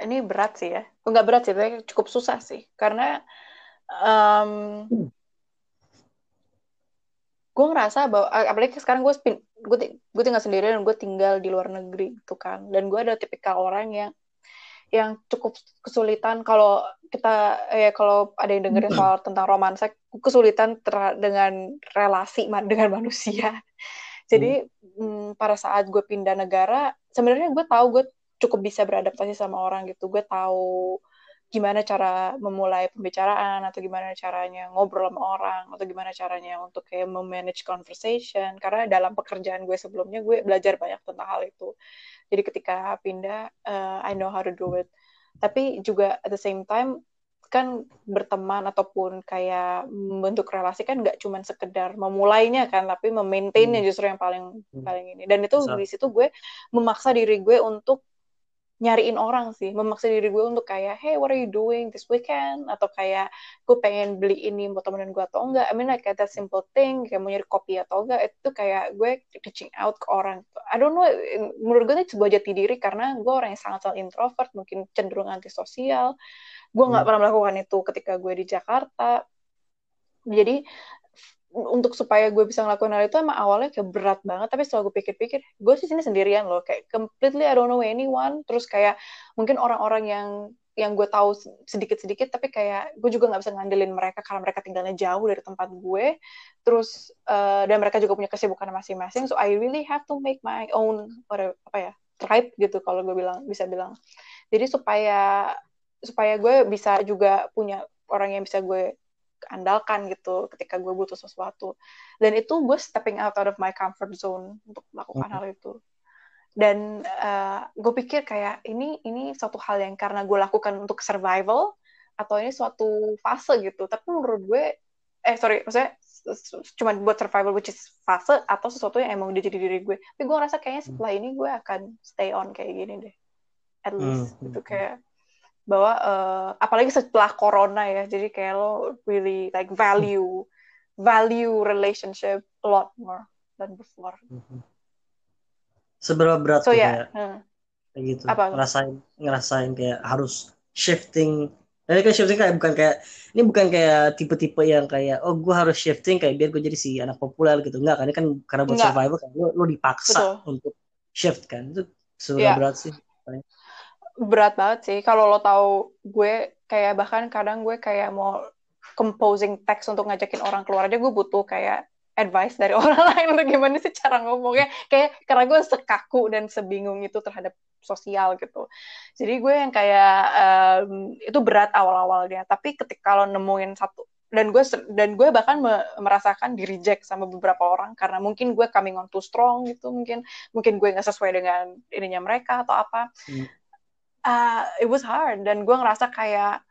ini berat sih ya. Enggak berat sih, tapi cukup susah sih. Karena um, gue ngerasa bahwa apalagi sekarang gue gue gue tinggal sendiri dan gue tinggal di luar negeri gitu kan dan gue ada tipikal orang yang yang cukup kesulitan kalau kita ya kalau ada yang dengerin soal tentang romansa kesulitan dengan relasi dengan manusia jadi hmm. pada saat gue pindah negara sebenarnya gue tahu gue cukup bisa beradaptasi sama orang gitu gue tahu gimana cara memulai pembicaraan atau gimana caranya ngobrol sama orang atau gimana caranya untuk kayak memanage conversation karena dalam pekerjaan gue sebelumnya gue belajar banyak tentang hal itu jadi ketika pindah uh, I know how to do it tapi juga at the same time kan berteman ataupun kayak membentuk relasi kan nggak cuma sekedar memulainya kan tapi memaintainnya hmm. justru yang paling hmm. paling ini dan itu Bisa. di situ gue memaksa diri gue untuk nyariin orang sih. Memaksa diri gue untuk kayak hey what are you doing this weekend? Atau kayak gue pengen beli ini buat temenin gue atau enggak. I mean like that simple thing kayak mau nyari kopi atau enggak itu kayak gue reaching out ke orang. I don't know menurut gue itu sebuah jati diri karena gue orang yang sangat sangat introvert mungkin cenderung antisosial. Gue nggak hmm. pernah melakukan itu ketika gue di Jakarta. Jadi untuk supaya gue bisa ngelakuin hal itu emang awalnya kayak berat banget. Tapi setelah gue pikir-pikir gue sih sini sendirian loh. Kayak completely I don't know anyone. Terus kayak mungkin orang-orang yang yang gue tahu sedikit-sedikit tapi kayak gue juga nggak bisa ngandelin mereka karena mereka tinggalnya jauh dari tempat gue. Terus uh, dan mereka juga punya kesibukan masing-masing. So I really have to make my own apa ya tribe gitu kalau gue bilang bisa bilang. Jadi supaya supaya gue bisa juga punya orang yang bisa gue andalkan gitu ketika gue butuh sesuatu. Dan itu gue stepping out of my comfort zone untuk melakukan mm -hmm. hal itu. Dan uh, gue pikir kayak ini ini suatu hal yang karena gue lakukan untuk survival atau ini suatu fase gitu. Tapi menurut gue eh sorry maksudnya cuma buat survival which is fase atau sesuatu yang emang udah jadi diri gue. Tapi gue ngerasa kayaknya setelah ini gue akan stay on kayak gini deh. At least mm. gitu kayak bahwa uh, apalagi setelah corona ya jadi kayak lo really like value value relationship a lot more than before seberapa berat so, yeah. hmm. kayak gitu Apa? ngerasain ngerasain kayak harus shifting ini kan shifting kayak bukan kayak ini bukan kayak tipe-tipe yang kayak oh gue harus shifting kayak biar gue jadi si anak populer gitu enggak kan ini kan karena buat Enggak. survival kan lo, lo dipaksa Betul. untuk shift kan itu seberapa yeah. berat sih berat banget sih. Kalau lo tahu gue kayak bahkan kadang gue kayak mau composing teks untuk ngajakin orang keluar aja gue butuh kayak advice dari orang lain untuk gimana sih cara ngomongnya. Kayak karena gue sekaku dan sebingung itu terhadap sosial gitu. Jadi gue yang kayak um, itu berat awal-awalnya. Tapi ketika lo nemuin satu dan gue dan gue bahkan me, merasakan di reject sama beberapa orang karena mungkin gue coming on too strong gitu mungkin. Mungkin gue nggak sesuai dengan ininya mereka atau apa. Hmm uh, it was hard dan gue ngerasa kayak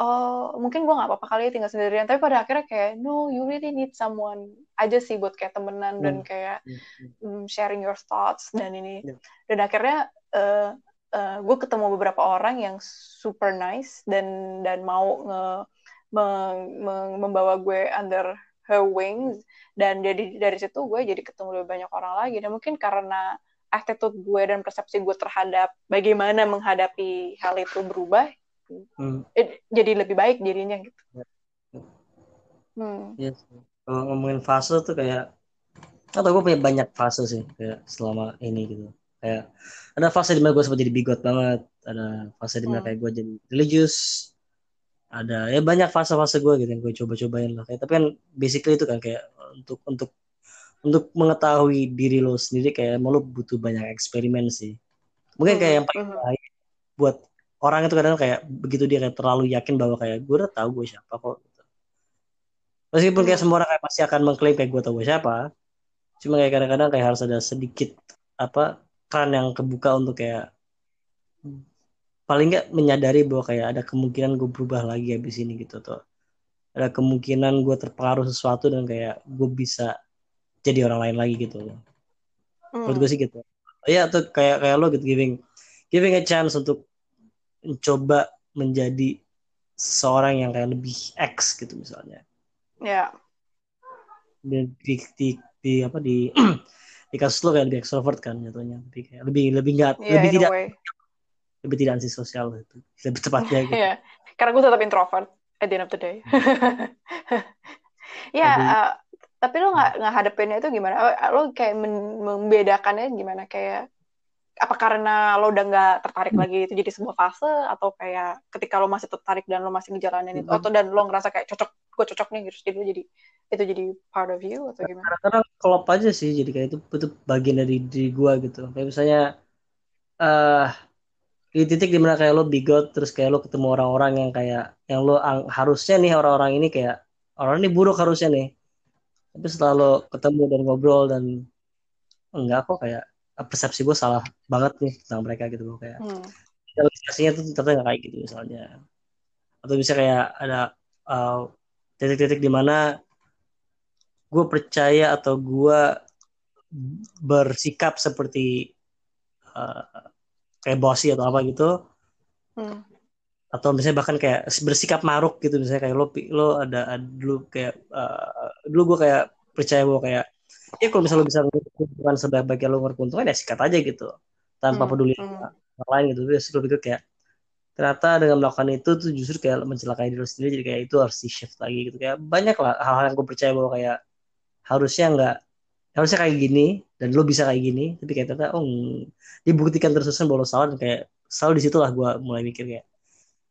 oh mungkin gue nggak apa-apa kali ya tinggal sendirian tapi pada akhirnya kayak no you really need someone aja sih buat kayak temenan hmm. dan kayak hmm. sharing your thoughts dan ini yeah. dan akhirnya uh, uh, gue ketemu beberapa orang yang super nice dan dan mau nge me, me, membawa gue under her wings dan jadi dari situ gue jadi ketemu lebih banyak orang lagi dan mungkin karena attitude gue dan persepsi gue terhadap bagaimana menghadapi hal itu berubah hmm. it, jadi lebih baik dirinya gitu ya. hmm. yes. kalau ngomongin fase tuh kayak atau gue punya banyak fase sih kayak selama ini gitu kayak ada fase di mana gue sempat jadi bigot banget ada fase di mana hmm. kayak gue jadi religius ada ya banyak fase-fase gue gitu yang gue coba-cobain lah kayak tapi kan basically itu kan kayak untuk untuk untuk mengetahui diri lo sendiri kayak lo butuh banyak eksperimen sih mungkin kayak yang paling hmm. bahaya buat orang itu kadang kayak begitu dia kayak terlalu yakin bahwa kayak gue udah tahu gue siapa kok gitu. meskipun kayak hmm. semua orang kayak pasti akan mengklaim kayak gue tahu gue siapa cuma kayak kadang-kadang kayak harus ada sedikit apa kan yang kebuka untuk kayak paling nggak menyadari bahwa kayak ada kemungkinan gue berubah lagi habis ini gitu tuh ada kemungkinan gue terpengaruh sesuatu dan kayak gue bisa jadi orang lain lagi gitu loh. Hmm. Menurut gue sih gitu. Ya tuh kayak kayak lo gitu giving giving a chance untuk mencoba menjadi seorang yang kayak lebih X gitu misalnya. Ya. Yeah. Di, di, di, apa di di kasus lo kayak lebih extrovert kan jatuhnya lebih kayak lebih lebih nggak yeah, lebih tidak way. lebih tidak antisosial itu lebih tepatnya gitu. yeah. karena gue tetap introvert at the end of the day ya yeah, uh, tapi lo nggak nggak hadapinnya itu gimana lo kayak membedakannya gimana kayak apa karena lo udah nggak tertarik hmm. lagi itu jadi sebuah fase atau kayak ketika lo masih tertarik dan lo masih ngejalanin itu hmm. atau dan lo ngerasa kayak cocok gue cocok nih gitu jadi jadi itu jadi part of you atau gimana? Karena klop aja sih jadi kayak itu itu bagian dari diri gue gitu kayak misalnya uh, di titik di mana kayak lo bigot terus kayak lo ketemu orang-orang yang kayak yang lo harusnya nih orang-orang ini kayak orang ini buruk harusnya nih tapi setelah lo ketemu dan ngobrol dan enggak kok kayak persepsi gue salah banget nih tentang mereka gitu gue kayak hmm. realisasinya tuh ternyata nggak kayak gitu misalnya atau bisa kayak ada uh, titik-titik di mana gue percaya atau gue bersikap seperti uh, kayak bossy atau apa gitu hmm. Atau misalnya bahkan kayak bersikap maruk gitu misalnya kayak lo lo ada, ada dulu kayak uh, dulu gue kayak percaya bahwa kayak ya kalau misalnya lo bisa menguntungkan sebaik-baiknya lo keuntungan ya sikat aja gitu tanpa hmm. peduli hmm. orang lain gitu terus lo pikir kayak ternyata dengan melakukan itu tuh justru kayak mencelakai diri sendiri jadi kayak itu harus di shift lagi gitu kayak banyak lah hal-hal yang gue percaya bahwa kayak harusnya nggak harusnya kayak gini dan lo bisa kayak gini tapi kayak ternyata oh dibuktikan terus terusan bahwa lo salah dan kayak selalu di situlah gue mulai mikir kayak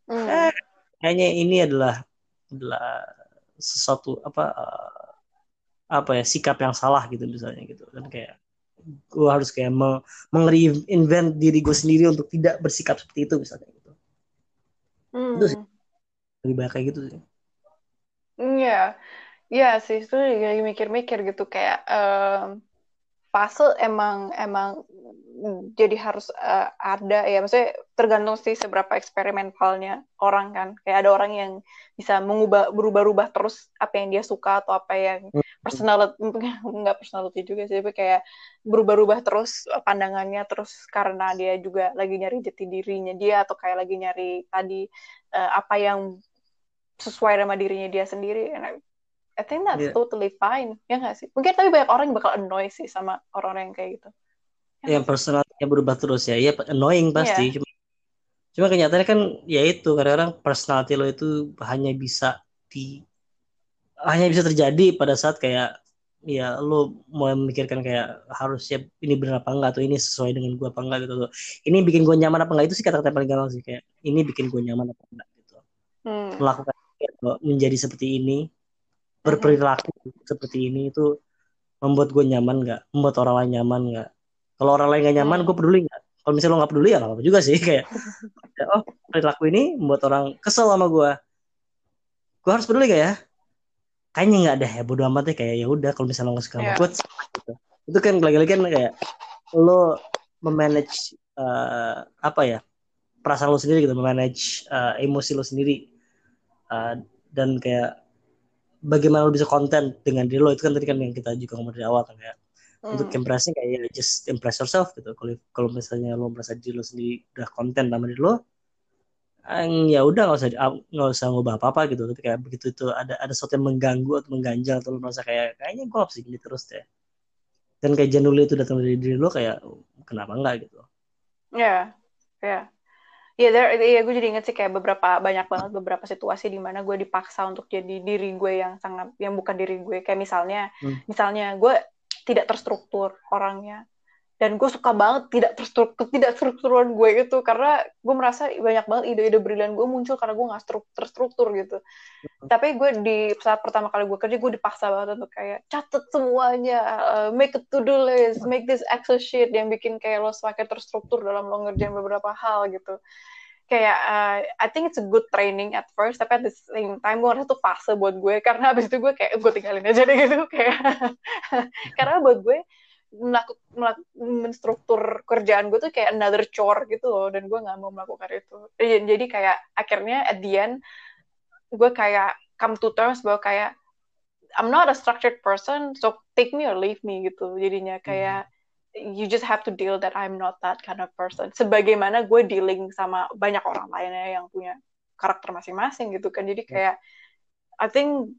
hmm. eh, kayaknya ini adalah adalah sesuatu apa uh, apa ya sikap yang salah gitu misalnya gitu. Dan kayak gue harus kayak meng-reinvent diri gue sendiri untuk tidak bersikap seperti itu misalnya gitu. Hmm. itu sih. Lebih banyak kayak gitu sih. Iya, iya sih itu lagi mikir-mikir gitu kayak um, fase emang emang jadi harus uh, ada ya. Maksudnya tergantung sih seberapa eksperimentalnya orang kan. Kayak ada orang yang bisa mengubah berubah-ubah terus apa yang dia suka atau apa yang hmm. personal nggak personality juga sih tapi kayak berubah-ubah terus pandangannya terus karena dia juga lagi nyari jati dirinya dia atau kayak lagi nyari tadi uh, apa yang sesuai sama dirinya dia sendiri. I think that's yeah. totally fine ya nggak sih? Mungkin tapi banyak orang yang bakal annoy sih sama orang-orang yang kayak gitu. Ya yang personalnya berubah terus ya. Iya annoying pasti yeah. cuma cuma kenyataannya kan ya itu kadang-kadang personality lo itu hanya bisa di hanya bisa terjadi pada saat kayak ya lo mau memikirkan kayak harusnya ini benar apa enggak atau ini sesuai dengan gue apa enggak gitu tuh ini bikin gue nyaman apa enggak? Itu sih kata-kata paling gampang sih kayak ini bikin gue nyaman apa enggak gitu. Hmm. melakukan menjadi seperti ini berperilaku seperti ini itu membuat gue nyaman nggak? Membuat orang lain nyaman nggak? Kalau orang lain nggak nyaman gue peduli nggak? Kalau misalnya lo nggak peduli ya nggak apa juga sih kayak oh perilaku ini membuat orang kesel sama gue gue harus peduli gak ya? Kayaknya nggak deh ya bodo amat ya kayak ya udah kalau misalnya lo nggak suka yeah. gue gitu. itu kan lagi-lagi kan kayak lo memanage uh, apa ya perasaan lo sendiri gitu memanage uh, emosi lo sendiri. Uh, dan kayak bagaimana lo bisa konten dengan diri lo itu kan tadi kan yang kita juga ngomong dari awal kan ya hmm. untuk impressing kayak ya just impress yourself gitu kalau kalau misalnya lo merasa diri lo sendiri udah konten sama diri lo ya udah nggak usah nggak usah ngubah apa apa gitu tapi kayak begitu itu ada ada sesuatu yang mengganggu atau mengganjal atau lo merasa kayak kayaknya gue harus gini terus deh dan kayak januli itu datang dari diri lo kayak kenapa enggak gitu ya yeah. ya yeah. Iya, yeah, gue jadi inget sih kayak beberapa banyak banget beberapa situasi di mana gue dipaksa untuk jadi diri gue yang sangat yang bukan diri gue. Kayak misalnya, hmm. misalnya gue tidak terstruktur orangnya, dan gue suka banget tidak terstruktur tidak strukturan gue itu karena gue merasa banyak banget ide-ide brilian gue muncul karena gue nggak terstruktur gitu. Hmm. Tapi gue di saat pertama kali gue kerja gue dipaksa banget untuk kayak catat semuanya, uh, make a to-do list, make this Excel sheet yang bikin kayak lo semakin terstruktur dalam lo ngerjain beberapa hal gitu kayak uh, I think it's a good training at first tapi at the same time gue ngerasa tuh fase buat gue karena abis itu gue kayak gue tinggalin aja deh gitu kayak karena buat gue melakukan menstruktur kerjaan gue tuh kayak another chore gitu loh dan gue nggak mau melakukan itu jadi kayak akhirnya at the end gue kayak come to terms bahwa kayak I'm not a structured person so take me or leave me gitu jadinya kayak mm -hmm you just have to deal that I'm not that kind of person. Sebagaimana gue dealing sama banyak orang lainnya yang punya karakter masing-masing gitu kan. Jadi kayak I think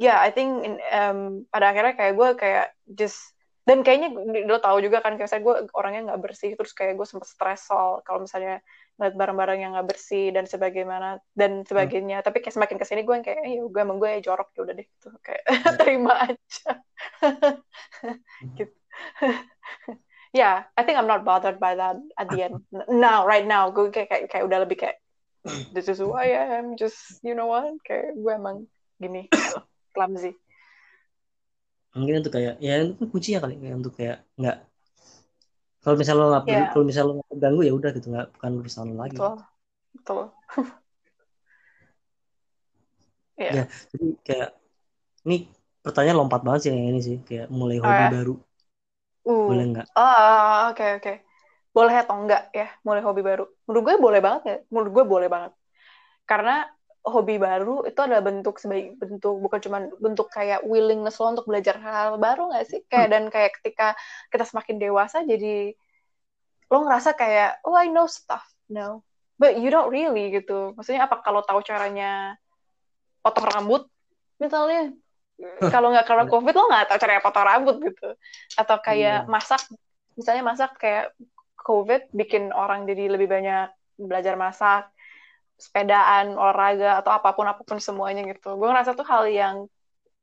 yeah, I think in, um, pada akhirnya kayak gue kayak just dan kayaknya lo tahu juga kan kayak gue orangnya nggak bersih terus kayak gue sempet stres soal kalau misalnya ngeliat barang-barang yang nggak bersih dan sebagaimana dan sebagainya. Hmm. tapi kayak semakin ke sini gue yang kayak ya gue emang gue jorok ya udah deh gitu. Kayak hmm. terima aja. Gitu. Yeah I think I'm not bothered by that at the end. Now right now gue kayak kayak, kayak udah lebih kayak this is who I am just you know what? Kayak gue emang gini clumsy mungkin untuk kayak ya itu kunci ya kali kayak untuk kayak nggak kalau misalnya lo nggak yeah. kalau misalnya lo nggak ganggu ya udah gitu nggak bukan urusan lo lagi betul betul yeah. ya jadi kayak ini pertanyaan lompat banget sih yang ini sih kayak mulai oh, hobi oh, ya? baru uh. boleh nggak oh oke okay, oke okay. boleh atau enggak ya mulai hobi baru menurut gue boleh banget ya menurut gue boleh banget karena hobi baru itu adalah bentuk sebagai bentuk bukan cuma bentuk kayak willingness lo untuk belajar hal, baru nggak sih? Kayak hmm. dan kayak ketika kita semakin dewasa jadi lo ngerasa kayak oh I know stuff no but you don't really gitu. Maksudnya apa kalau tahu caranya potong rambut misalnya kalau nggak karena covid lo nggak tahu cara potong rambut gitu. Atau kayak hmm. masak misalnya masak kayak covid bikin orang jadi lebih banyak belajar masak sepedaan, olahraga atau apa pun apa pun semuanya gitu. Gue ngerasa tuh hal yang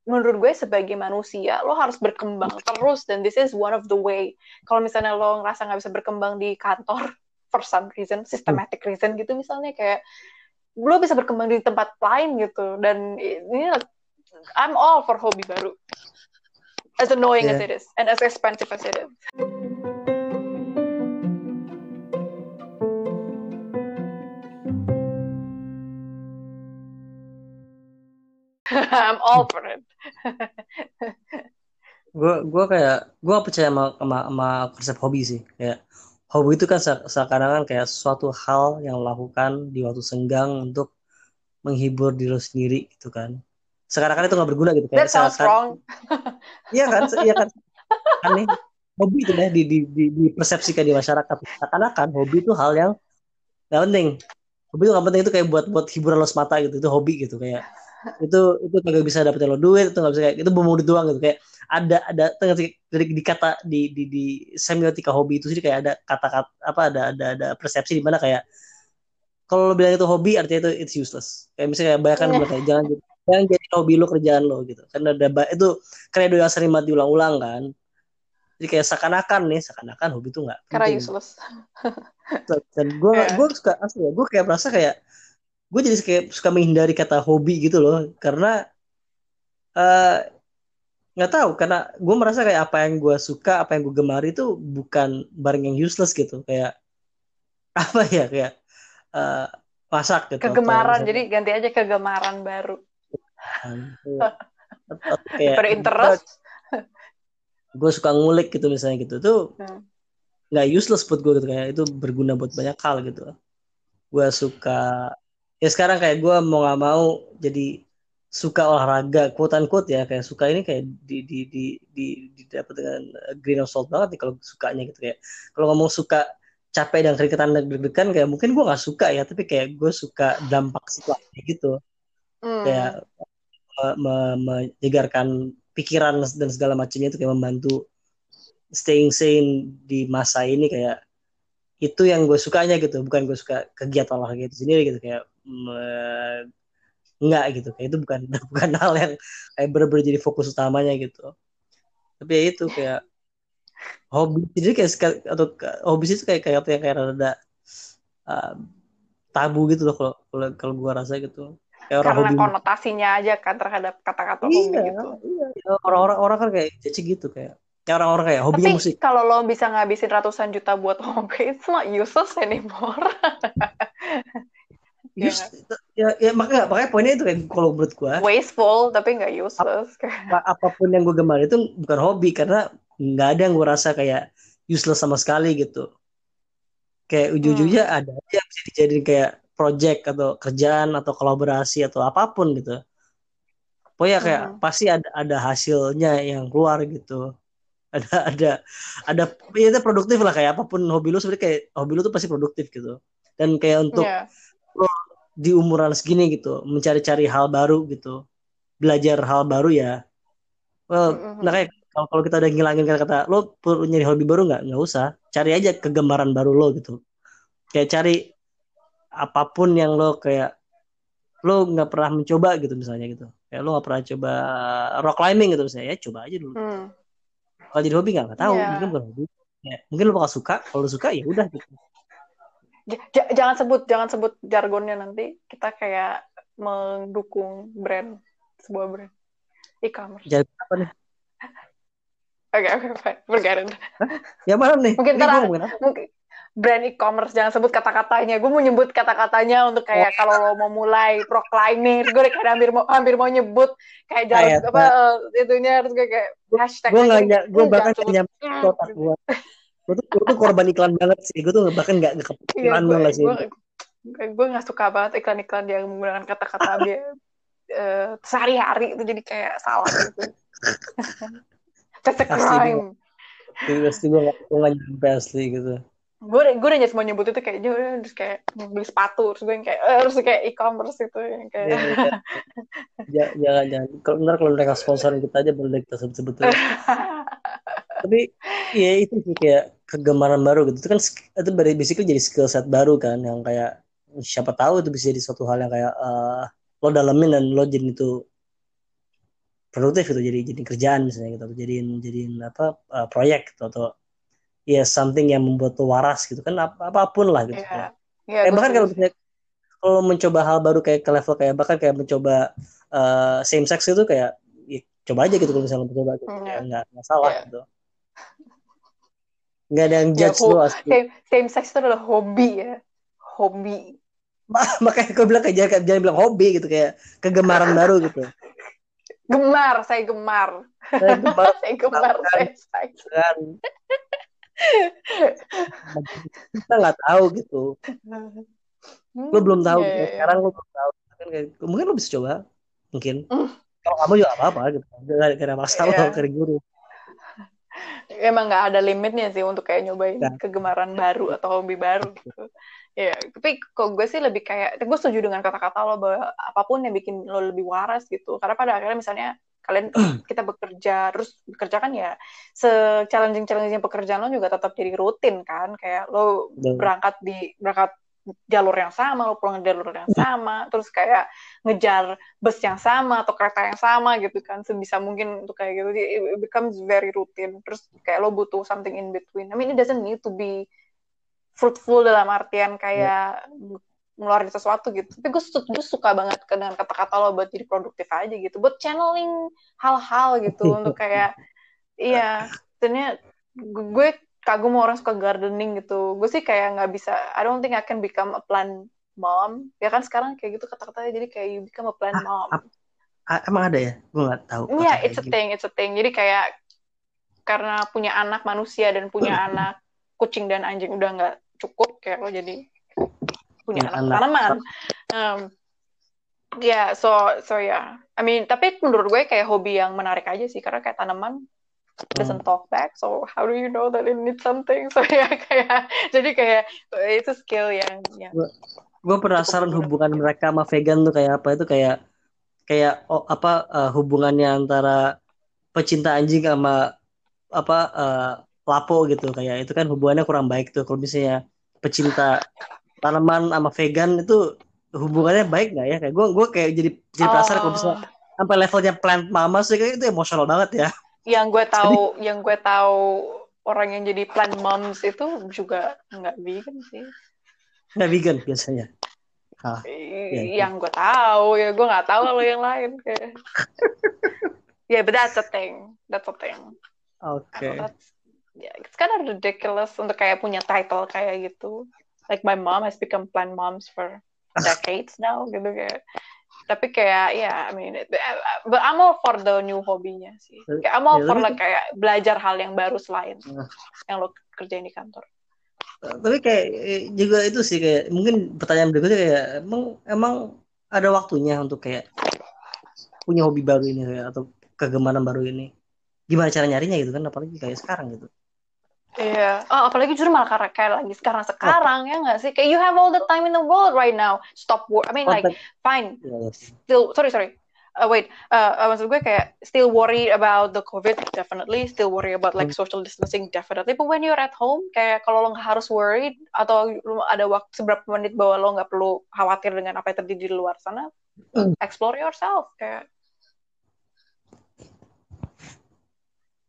menurut gue sebagai manusia lo harus berkembang terus dan this is one of the way. Kalau misalnya lo ngerasa nggak bisa berkembang di kantor for some reason, systematic reason gitu misalnya kayak lo bisa berkembang di tempat lain gitu dan ini I'm all for hobi baru. As annoying yeah. as it is and as expensive as it is. I'm all for it. gue gue kayak gue percaya sama, sama, sama konsep hobi sih. Kayak hobi itu kan seakan kan kayak suatu hal yang lakukan di waktu senggang untuk menghibur diri sendiri gitu kan. Sekarang kan itu nggak berguna gitu kayak That sounds wrong. iya kan iya kan. Aneh. Hobi itu ya di, di, di, di persepsikan di masyarakat. Seakan-akan hobi itu hal yang nggak penting. Hobi itu nggak penting itu kayak buat buat hiburan lo semata gitu itu hobi gitu kayak itu itu kagak bisa dapetin lo duit itu nggak bisa kayak itu bumbu doang gitu. Kayak ada ada dari di kata di di di semiotika hobi itu sih kayak ada kata-kata apa ada ada ada persepsi di mana kayak kalau lo bilang itu hobi artinya itu it's useless. Kayak misalnya kayak bayangkan bilang kayak jangan jangan jadi hobi lo kerjaan lo gitu. Karena ada itu kredo yang sering banget diulang-ulang kan. Jadi kayak seakan-akan nih seakan-akan hobi itu nggak karena useless. Dan gue yeah. gue suka asli ya gue kayak merasa kayak gue jadi kayak suka menghindari kata hobi gitu loh. Karena eh, nggak uh, tahu. Karena gue merasa kayak apa yang gue suka apa yang gue gemari itu bukan barang yang useless gitu. Kayak apa ya kayak uh, masak gitu. Kegemaran. jadi ganti aja kegemaran baru. Kayak interest. gue suka ngulik gitu misalnya gitu. Tuh hmm. nggak hmm. useless buat gue gitu. Kayak itu berguna buat banyak hal gitu. Gue suka ya sekarang kayak gue mau nggak mau jadi suka olahraga quote unquote ya kayak suka ini kayak di di di di, di dapat dengan green of salt banget nih kalau sukanya gitu kayak kalau ngomong suka capek dan keringetan deg-degan kayak mungkin gue nggak suka ya tapi kayak gue suka dampak situasi gitu hmm. kayak menyegarkan pikiran dan segala macamnya itu kayak membantu staying sane di masa ini kayak itu yang gue sukanya gitu bukan gue suka kegiatan olahraga itu sendiri gitu kayak enggak gitu. Kayak itu bukan bukan hal yang kayak bener-bener jadi fokus utamanya gitu. Tapi ya itu kayak hobi. Jadi kayak atau hobi itu kayak kayak apa yang kayak rada uh, tabu gitu loh kalau kalau kalau gue rasa gitu. Kayak orang karena hobi konotasinya aja kan terhadap kata-kata iya, hobi gitu. iya. Orang-orang orang kan kayak jadi gitu kayak orang-orang kayak hobinya Tapi musik. kalau lo bisa ngabisin ratusan juta buat hobi it's not useless anymore Use, ya, ya makanya makanya poinnya itu kan kalau menurut gua wasteful tapi nggak useless. ap, apa pun yang gue gemar itu bukan hobi karena nggak ada yang gue rasa kayak useless sama sekali gitu. Kayak ujung-ujungnya hmm. ada yang bisa dijadiin kayak project atau kerjaan atau kolaborasi atau apa pun gitu. Pokoknya kayak hmm. pasti ada ada hasilnya yang keluar gitu. Ada ada ada ya itu produktif lah kayak apa pun hobi lu sebenarnya kayak hobi lu tuh pasti produktif gitu. Dan kayak untuk yeah di umuran segini gitu mencari-cari hal baru gitu belajar hal baru ya. Well mm-hmm. nah kayak kalau kalau kita udah ngilangin kata-kata lo perlu nyari hobi baru nggak? Nggak usah. Cari aja kegemaran baru lo gitu. Kayak cari apa pun yang lo kayak lo nggak pernah mencoba gitu misalnya gitu. Kayak lo nggak pernah coba rock climbing gitu misalnya ya coba aja dulu. Hmm. kalau jadi hobi nggak nggak tahu. Iya. mungkin bukan hobi. Ya, mungkin lo bakal suka kalau lo suka ya udah gitu J- jangan sebut jangan sebut jargonnya nanti kita kayak mendukung brand sebuah brand e-commerce. jadi apa nih Oke oke fine. ya mana nih Mungkin ntar? Mungkin brand e-commerce jangan sebut kata-katanya. Gue mau nyebut kata-katanya untuk kayak kalau lo mau mulai pro climbing, gue kayak hampir mau hampir mau nyebut kayak jalan Kayak- apa eh, itunya harus gue kayak hashtag. gue nggak gue Hmm, bahkan nyampe sebut. ke otak gue gue tuh gue tuh korban iklan banget sih gue tuh bahkan nggak nggak Iya, kepikiran gue banget sih gue gue nggak suka banget iklan-iklan yang menggunakan kata-kata dia eh, sehari-hari itu jadi kayak salah gitu. That's a crime. Pasti gue nggak gue nggak nyampe asli gitu Gue gue udah mau nyebut itu kayak "Jangan," terus kayak beli sepatu terus gue yang kayak eh, terus kayak e-commerce itu yang kayak iya. Ja- jangan jangan kalau benar kalau mereka sponsorin kita aja boleh kita sebut sebut tapi ya itu sih kayak kegemaran baru gitu itu kan itu basically jadi skill set baru kan yang kayak siapa tahu itu bisa jadi suatu hal yang kayak eh, lo dalemin dan lo jadi itu produktif gitu jadi jadi kerjaan misalnya gitu jadiin jadiin apa eh, proyek gitu atau ya something yang membuat lo waras gitu kan ap- apa pun lah gitu Iya. ya. Iya, Eh, bahkan kalau misalnya kalau mencoba hal baru kayak ke level kayak bahkan kayak mencoba eh, same sex itu kayak ya, coba aja gitu kalau misalnya mencoba gitu Hmm, Kayak iya. nggak nggak salah Iya. gitu nggak ada yang Ya, judge ho- lo asli same, same sex itu adalah hobi ya. Hobi. makanya gue bilang kayak jangan, jangan bilang hobi gitu kayak kegemaran baru gitu Gemar, saya gemar. saya gemar saya gemar sex. kan kita nggak tahu gitu lo belum tahu Iya, gitu. iya, iya. sekarang lo belum tahu kayak, mungkin lo bisa coba mungkin Hmm. kalau kamu juga apa apa gitu gak ada masalah Iya. dari guru Emang nggak ada limitnya sih untuk kayak nyobain Nggak. kegemaran baru atau hobi baru gitu. Ya, tapi kok gue sih lebih kayak, gue setuju dengan kata-kata lo bahwa apa pun yang bikin lo lebih waras gitu. Karena pada akhirnya misalnya kalian kita bekerja terus bekerja kan ya se challenging challenging pekerjaan lo juga tetap jadi rutin kan kayak lo berangkat di berangkat jalur yang sama lo pulang jalur yang sama terus kayak ngejar bus yang sama atau kereta yang sama gitu kan sebisa mungkin untuk kayak gitu. It becomes very routine. Terus kayak lo butuh something in between. I mean it doesn't need to be fruitful dalam artian kayak ngeluarin sesuatu gitu. Tapi gue gue suka banget dengan kata-kata lo buat jadi produktif aja gitu buat channeling hal-hal gitu untuk kayak iya ternyata gue kagum orang suka gardening gitu gue sih kayak nggak bisa I don't think I can become a plant mom ya kan sekarang kayak gitu kata-katanya jadi kayak you become a plant mom ap- Ah, emang ada ya gue nggak tahu Iya, kata it's a gitu. thing, it's a thing. Jadi kayak karena punya anak manusia dan punya anak kucing dan anjing udah nggak cukup, kayak lo jadi punya anak, anak. tanaman. Um, ya, so so ya. I mean, tapi menurut gue kayak hobi yang menarik aja sih, karena kayak tanaman doesn't talk back, so how do you know that it needs something? So ya kayak jadi kayak itu skill yang yang gue penasaran hubungan mereka sama vegan tuh kayak apa itu kayak kayak oh, apa eh, hubungannya antara pecinta anjing sama apa eh, lapo gitu. Kayak itu kan hubungannya kurang baik tuh. Kalau misalnya pecinta tanaman sama vegan itu hubungannya baik nggak ya? Kayak gue gue kayak jadi jadi penasaran kalau misalnya Oh, sampai levelnya plant mama sih kayak itu emosional banget ya yang gue tahu yang gue tahu orang yang jadi plant moms itu juga nggak vegan sih. Nggak vegan biasanya. Ah iya. yang gue tahu ya gue nggak tahu kalau yang lain kayak. Ya but that's a thing that's a thing. Oke. That's yeah, it's kind of ridiculous untuk kayak punya title kayak gitu. Like my mom has become plant moms for decades now gitu kayak tapi kayak ya I mean it- but I'm all for the new hobinya sih. Kayak I'm all Ya, for like kayak belajar hal yang baru selain Nah. yang lo kerjain di kantor. Tapi kayak eh, juga itu sih kayak mungkin pertanyaan berikutnya kayak emang emang ada waktunya untuk kayak punya hobi baru ini kayak, atau kegemaran baru ini? Gimana cara nyarinya gitu kan apalagi kayak sekarang gitu Iya, oh, apalagi justru malah karena kayak lagi sekarang sekarang ya nggak sih? Kayak you have all the time in the world right now. Stop work. I mean like Konten- fine, still sorry sorry. uh, wait, uh, uh, maksud gue kayak still worry about the COVID, definitely. Still worry about like Hmm. social distancing, definitely. But when you're at home, kayak kalau lo nggak harus worried atau lo ada waktu seberapa menit bahwa lo nggak perlu khawatir dengan apa yang terjadi di luar sana, Hmm. explore yourself. Kayak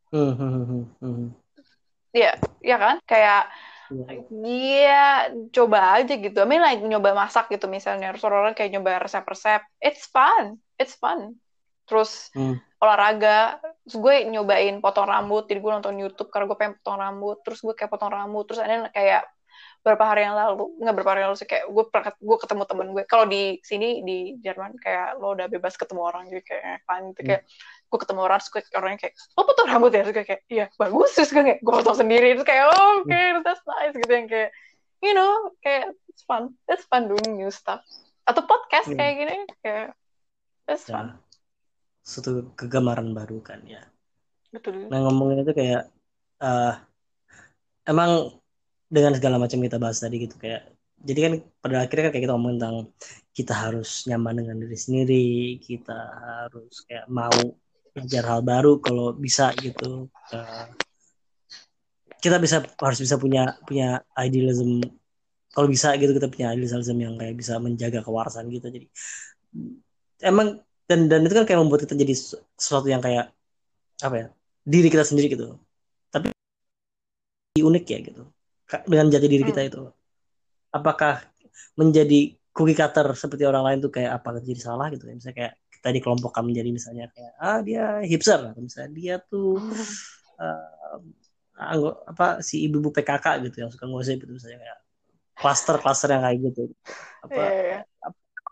Hmm, hmm, hmm, hmm, hmm. Iya, iya kan? Kayak Iya. Iya, coba aja gitu. I mean like nyoba masak gitu misalnya. Terus orang kayak nyoba resep-resep. It's fun. It's fun. Terus Hmm. olahraga. Terus gue nyobain potong rambut. Jadi gue nonton YouTube karena gue pengen potong rambut. Terus gue kayak potong rambut. Terus ada kayak beberapa hari yang lalu, nggak beberapa hari yang lalu sih kayak gue pernah gue ketemu temen gue. Kalau di sini di Jerman kayak lo udah bebas ketemu orang jadi kayak fun gitu kayak gue ketemu orang terus gue orangnya kayak lo potong rambut ya? Terus gue kayak iya bagus. Terus gue kayak gue potong sendiri. Terus kayak oh, oke that's nice gitu yang kayak you know kayak it's fun. It's fun doing new stuff. Atau podcast Hmm. kayak gini kayak it's fun. Ya, suatu kegemaran baru kan ya. betul. Nah ngomongin itu kayak eh emang dengan segala macam kita bahas tadi gitu kayak jadi kan pada akhirnya kan kayak kita ngomong tentang kita harus nyaman dengan diri sendiri, kita harus kayak mau belajar hal baru kalau bisa gitu. Eh, kita bisa harus bisa punya punya idealism. Kalau bisa gitu kita punya idealism yang kayak bisa menjaga kewarasan gitu. Jadi emang dan dan itu kan kayak membuat kita jadi sesu- sesuatu yang kayak apa ya diri kita sendiri gitu. Tapi unik ya gitu. Dengan jati diri kita itu. Apakah menjadi cookie cutter seperti orang lain tuh kayak apa jadi salah? gitu ya. Misalnya kayak kita dikelompokkan menjadi misalnya kayak ah dia hipster. Atau misalnya dia tuh eh, anggo- apa si ibu-ibu PKK gitu yang suka ngosip gitu misalnya kayak klaster-klaster yang kayak gitu. Apa Iya, iya.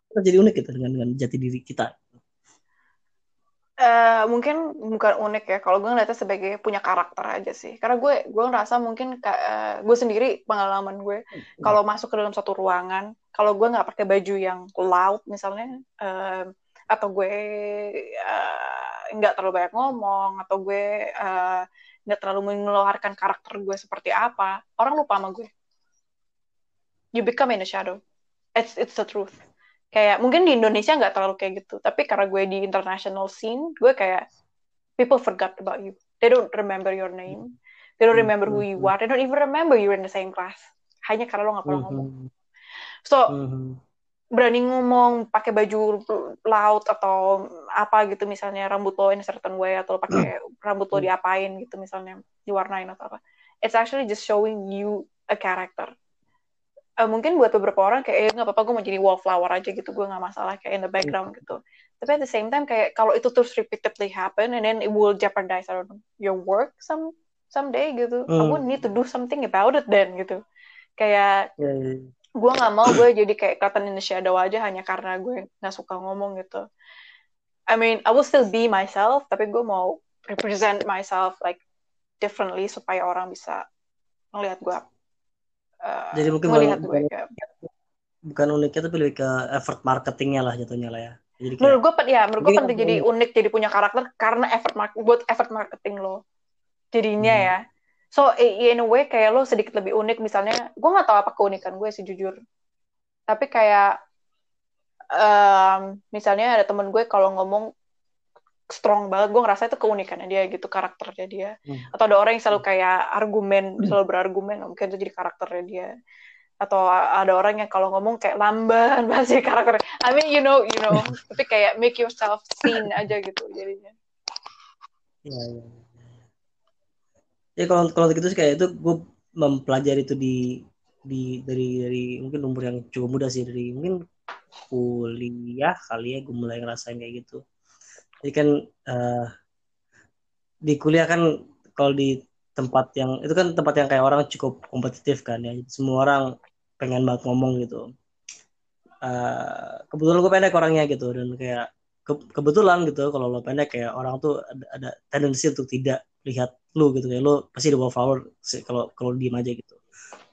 kita jadi unik gitu dengan dengan jati diri kita? Eh, mungkin bukan unik ya kalau gue ngeliatnya sebagai punya karakter aja sih. Karena gue gue ngerasa mungkin eh, gue sendiri pengalaman gue kalau masuk ke dalam satu ruangan kalau gue nggak pakai baju yang loud misalnya eh, atau gue eh, nggak terlalu banyak ngomong atau gue eh, nggak terlalu mengeluarkan karakter gue seperti apa orang lupa sama gue. You become in a shadow. It's it's the truth. Kayak mungkin di Indonesia nggak terlalu kayak gitu tapi karena gue di international scene gue kayak people forgot about you. They don't remember your name. They don't remember who you are. They don't even remember you're in the same class. Hanya karena lo nggak pernah ngomong. Mhm. so Mhm. Berani ngomong pakai baju laut atau apa gitu misalnya rambut lo in a certain way atau pakai rambut lo diapain gitu misalnya diwarnain atau apa. It's actually just showing you a character. Eh, mungkin buat beberapa orang kayak eh, nggak apa-apa gue mau jadi wallflower aja gitu gue nggak masalah kayak in the background gitu. Tapi at the same time kayak kalau itu terus repeatedly happen and then it will jeopardize I don't know, your work some someday gitu. I Hmm. would need to do something about it then gitu. Kayak Ya, ya, ya. Gue nggak mau gue jadi kayak kelihatan in the shadow aja hanya karena gue nggak suka ngomong gitu. I mean I will still be myself tapi gue mau represent myself like differently supaya orang bisa ngelihat gue uh, Jadi mungkin bukan- gue bukan- kayak bukan uniknya tapi lebih ke effort marketingnya lah jatuhnya lah ya. Jadi kayak menurut gue ya menurut gue penting jadi unik jadi punya karakter karena effort buat effort marketing lo. Jadinya Hmm. ya so in a way kayak lo sedikit lebih unik. Misalnya gue nggak tahu apa keunikan gue sih jujur. Tapi kayak em, misalnya ada temen gue kalau ngomong strong banget gue ngerasa itu keunikannya dia gitu karakternya dia. Hmm. atau ada orang yang selalu kayak argumen selalu berargumen mungkin itu jadi karakternya dia. Atau ada orang yang kalau ngomong kayak lamban pasti karakter I mean you know you know. Tapi kayak make yourself seen aja gitu jadinya. Ya, ya, ya. kalau kalau gitu sih kayak itu gue mempelajari itu di di dari dari mungkin umur yang cukup muda sih dari mungkin kuliah kali ya gue mulai ngerasain kayak gitu jadi kan eh, di kuliah kan kalau di tempat yang itu kan tempat yang kayak orang cukup kompetitif kan ya semua orang pengen banget ngomong gitu Eh, kebetulan gue pendek orangnya gitu dan kayak ke- kebetulan gitu kalau lo pendek kayak orang tuh ada, ada tendensi untuk tidak lihat lu gitu kayak lo pasti di wallflower sih kalau kalau diem aja gitu.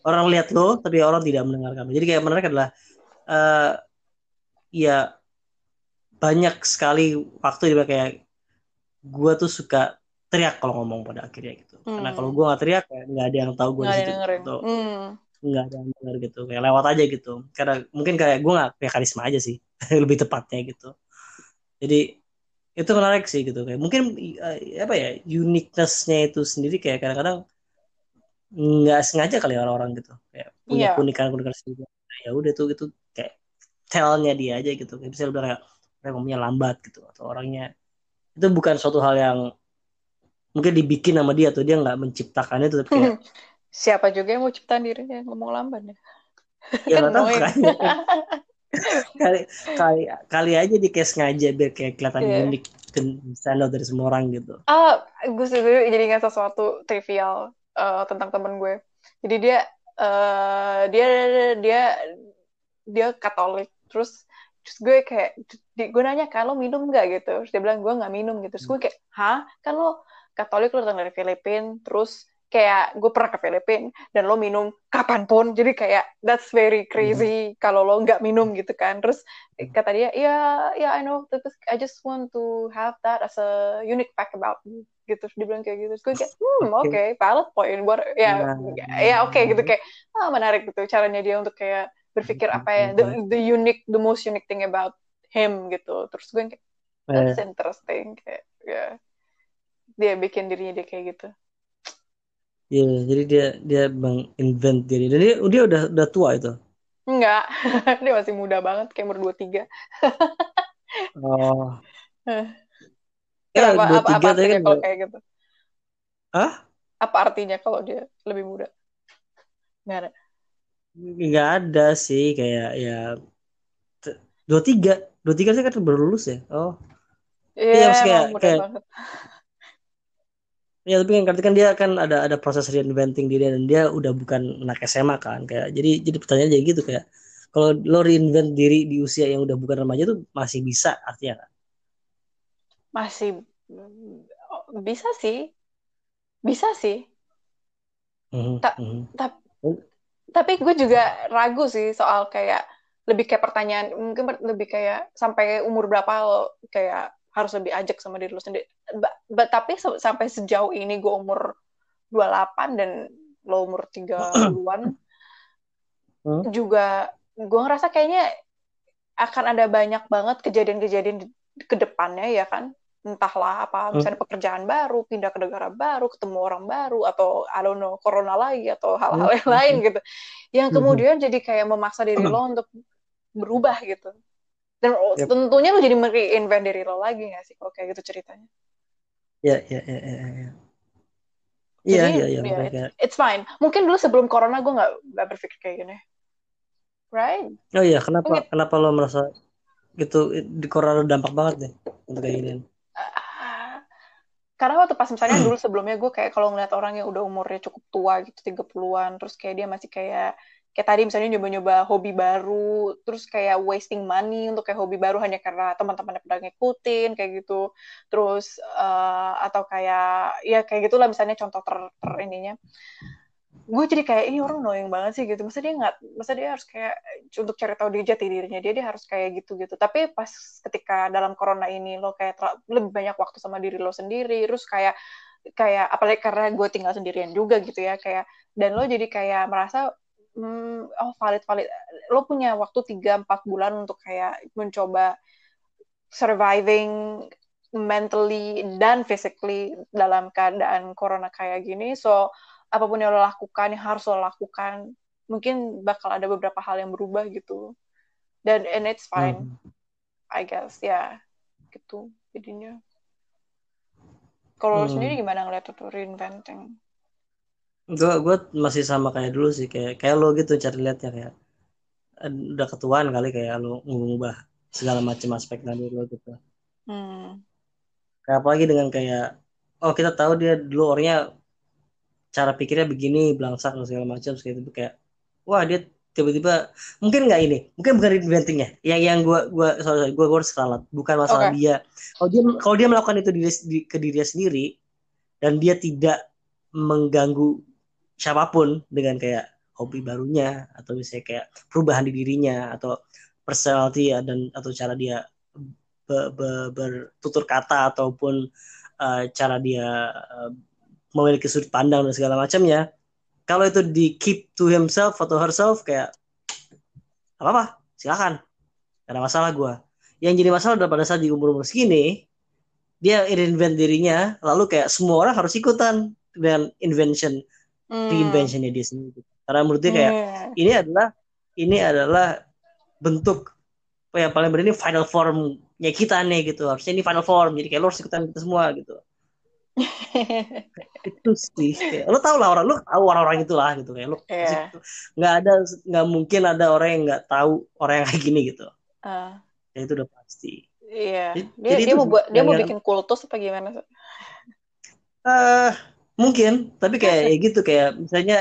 Orang lihat lo tapi orang tidak mendengarkan jadi kayak menarik adalah eh ya banyak sekali waktu di kayak gue tuh suka teriak kalau ngomong pada akhirnya gitu. Karena Hmm. kalau gue nggak teriak kayak nggak ada yang tahu gue di situ atau hmm. nggak ada yang denger gitu. Kayak lewat aja gitu. Karena mungkin kayak gue nggak punya karisma aja sih. Lebih tepatnya gitu. Jadi itu menarik sih gitu kayak mungkin uh, apa ya uniquenessnya itu sendiri kayak kadang-kadang nggak sengaja kali orang-orang gitu kayak punya yeah. keunikan keunikan sendiri ya udah tuh gitu kayak tellnya dia aja gitu. Kayak misalnya udah kayak ngomongnya lambat gitu atau orangnya. Itu bukan suatu hal yang mungkin dibikin sama dia tuh dia nggak menciptakannya tuh tapi kayak siapa juga yang mau ciptaan dirinya ngomong lambat ya? Ya nggak tahu kali kali kali aja di kayak sengaja biar kayak kelihatan yeah. unik standar dari semua orang gitu. Ah gue sih jadi ingat sesuatu trivial uh, tentang temen gue. Jadi dia uh, dia dia dia Katolik. Terus terus gue kayak gue nanya kalau minum nggak? Gitu. Terus dia bilang gue nggak minum. Gitu. Terus gue kayak hah? Kan lo Katolik lo datang dari Filipina terus kayak gue pernah ke Filipina dan lo minum kapan pun. Jadi kayak that's very crazy mm-hmm. kalau lo nggak minum gitu kan. Terus kata dia ya yeah, ya yeah, I know tapi I just want to have that as a unique fact about me gitu. Dia bilang kayak gitu. Terus gue kayak hmm oke. okay, valid point. Buat ya yeah. ya oke okay, gitu. Kayak ah menarik gitu caranya dia untuk kayak berpikir apa ya the, the unique the most unique thing about him gitu. Terus gue kayak that's yeah. interesting kayak ya. Yeah. dia bikin dirinya dia kayak gitu Iya, yeah, jadi dia dia bang invent diri. Dan dia, dia udah udah tua itu. Enggak, dia masih muda banget, kayak umur dua tiga. oh. Ya, apa, apa, apa artinya kan kalau kayak gitu? Hah? Apa artinya kalau dia lebih muda? Enggak ada. Enggak ada sih kayak ya dua tiga, dua tiga sih kan baru lulus ya. Oh. Iya, yeah, kayak, kayak banget. Ya tapi kan kan dia kan ada ada proses reinventing diri dan dia udah bukan anak SMA kan kayak jadi jadi pertanyaan jadi gitu kayak kalau lo reinvent diri di usia yang udah bukan remaja tuh masih bisa artinya kan? masih bisa sih bisa sih mm-hmm. Ta mm-hmm. ta tapi gue juga ragu sih soal kayak lebih kayak pertanyaan mungkin lebih kayak sampai umur berapa lo kayak harus lebih ajak sama diri lo sendiri but, but, tapi sampai sejauh ini gue umur 28 dan lo umur 30-an hmm? juga gue ngerasa kayaknya akan ada banyak banget kejadian-kejadian ke depannya ya kan entahlah apa hmm. misalnya pekerjaan baru pindah ke negara baru ketemu orang baru atau I don't know corona lagi atau hal-hal yang hmm. lain gitu yang kemudian jadi kayak memaksa diri lo untuk berubah gitu dan yep. tentunya lo jadi mereinvent diri lo lagi gak sih kalau kayak gitu ceritanya ya ya ya ya ya Iya, iya, iya. Yeah, it's, fine. Mungkin dulu sebelum corona gue nggak nggak berpikir kayak gini, right? Oh iya, kenapa Mungkin... kenapa lo merasa gitu di corona dampak banget nih untuk kayak gini? karena waktu pas misalnya dulu sebelumnya gue kayak kalau ngeliat orang yang udah umurnya cukup tua gitu 30-an terus kayak dia masih kayak kayak tadi misalnya nyoba-nyoba hobi baru terus kayak wasting money untuk kayak hobi baru hanya karena teman-temannya pernah ngikutin kayak gitu. Terus uh, atau kayak ya kayak gitulah misalnya contoh ter, ter ininya. Gue jadi kayak ini orang annoying banget sih gitu. Masa dia nggak masa dia harus kayak untuk cari tahu dia jati dirinya dia dia harus kayak gitu gitu tapi pas ketika dalam corona ini lo kayak lebih banyak waktu sama diri lo sendiri terus kayak kayak apalagi karena gue tinggal sendirian juga gitu ya kayak dan lo jadi kayak merasa hmm, oh valid valid lo punya waktu 3-4 bulan untuk kayak mencoba surviving mentally dan physically dalam keadaan corona kayak gini so apa pun yang lo lakukan yang harus lo lakukan mungkin bakal ada beberapa hal yang berubah gitu dan and it's fine hmm. I guess ya yeah. gitu jadinya kalau hmm. lo sendiri gimana ngeliat itu reinventing gue gue masih sama kayak dulu sih kayak kayak lo gitu cari liatnya kayak udah ketuaan kali kayak lo ngubah segala macam aspek dari lo gitu hmm. kayak apalagi dengan kayak oh kita tahu dia dulu orangnya cara pikirnya begini belangsak dan segala macam kayak itu kayak wah dia tiba-tiba mungkin nggak ini mungkin bukan inventingnya yang yang gue gue sorry, gue gue salah bukan masalah okay. dia kalau dia kalau dia melakukan itu diri, di, ke dirinya sendiri dan dia tidak mengganggu siapa pun dengan kayak hobi barunya atau misalnya kayak perubahan di dirinya atau personality dan atau cara dia be, be, bertutur kata ataupun uh, cara dia uh, memiliki sudut pandang dan segala macamnya kalau itu di keep to himself atau herself kayak apa apa silakan. Ada masalah gue yang jadi masalah pada saat di umur umur segini dia invent dirinya lalu kayak semua orang harus ikutan dengan invention Hmm. reinventionnya dia sendiri karena menurut dia kayak Hmm. ini adalah ini adalah bentuk apa ya paling benar ini final formnya kita nih gitu harusnya ini final form jadi kayak lo harus ikutan kita semua gitu itu sih kayak, lo tau lah orang lo tahu orang-orang itulah gitu kayak lo Iya. nggak ada nggak mungkin ada orang yang nggak tahu orang yang kayak gini gitu Ah, ya itu udah pasti iya. Jadi- Dia jadi dia mau buat dia mau bikin kultus apa gimana? eh mungkin tapi kayak ya gitu kayak misalnya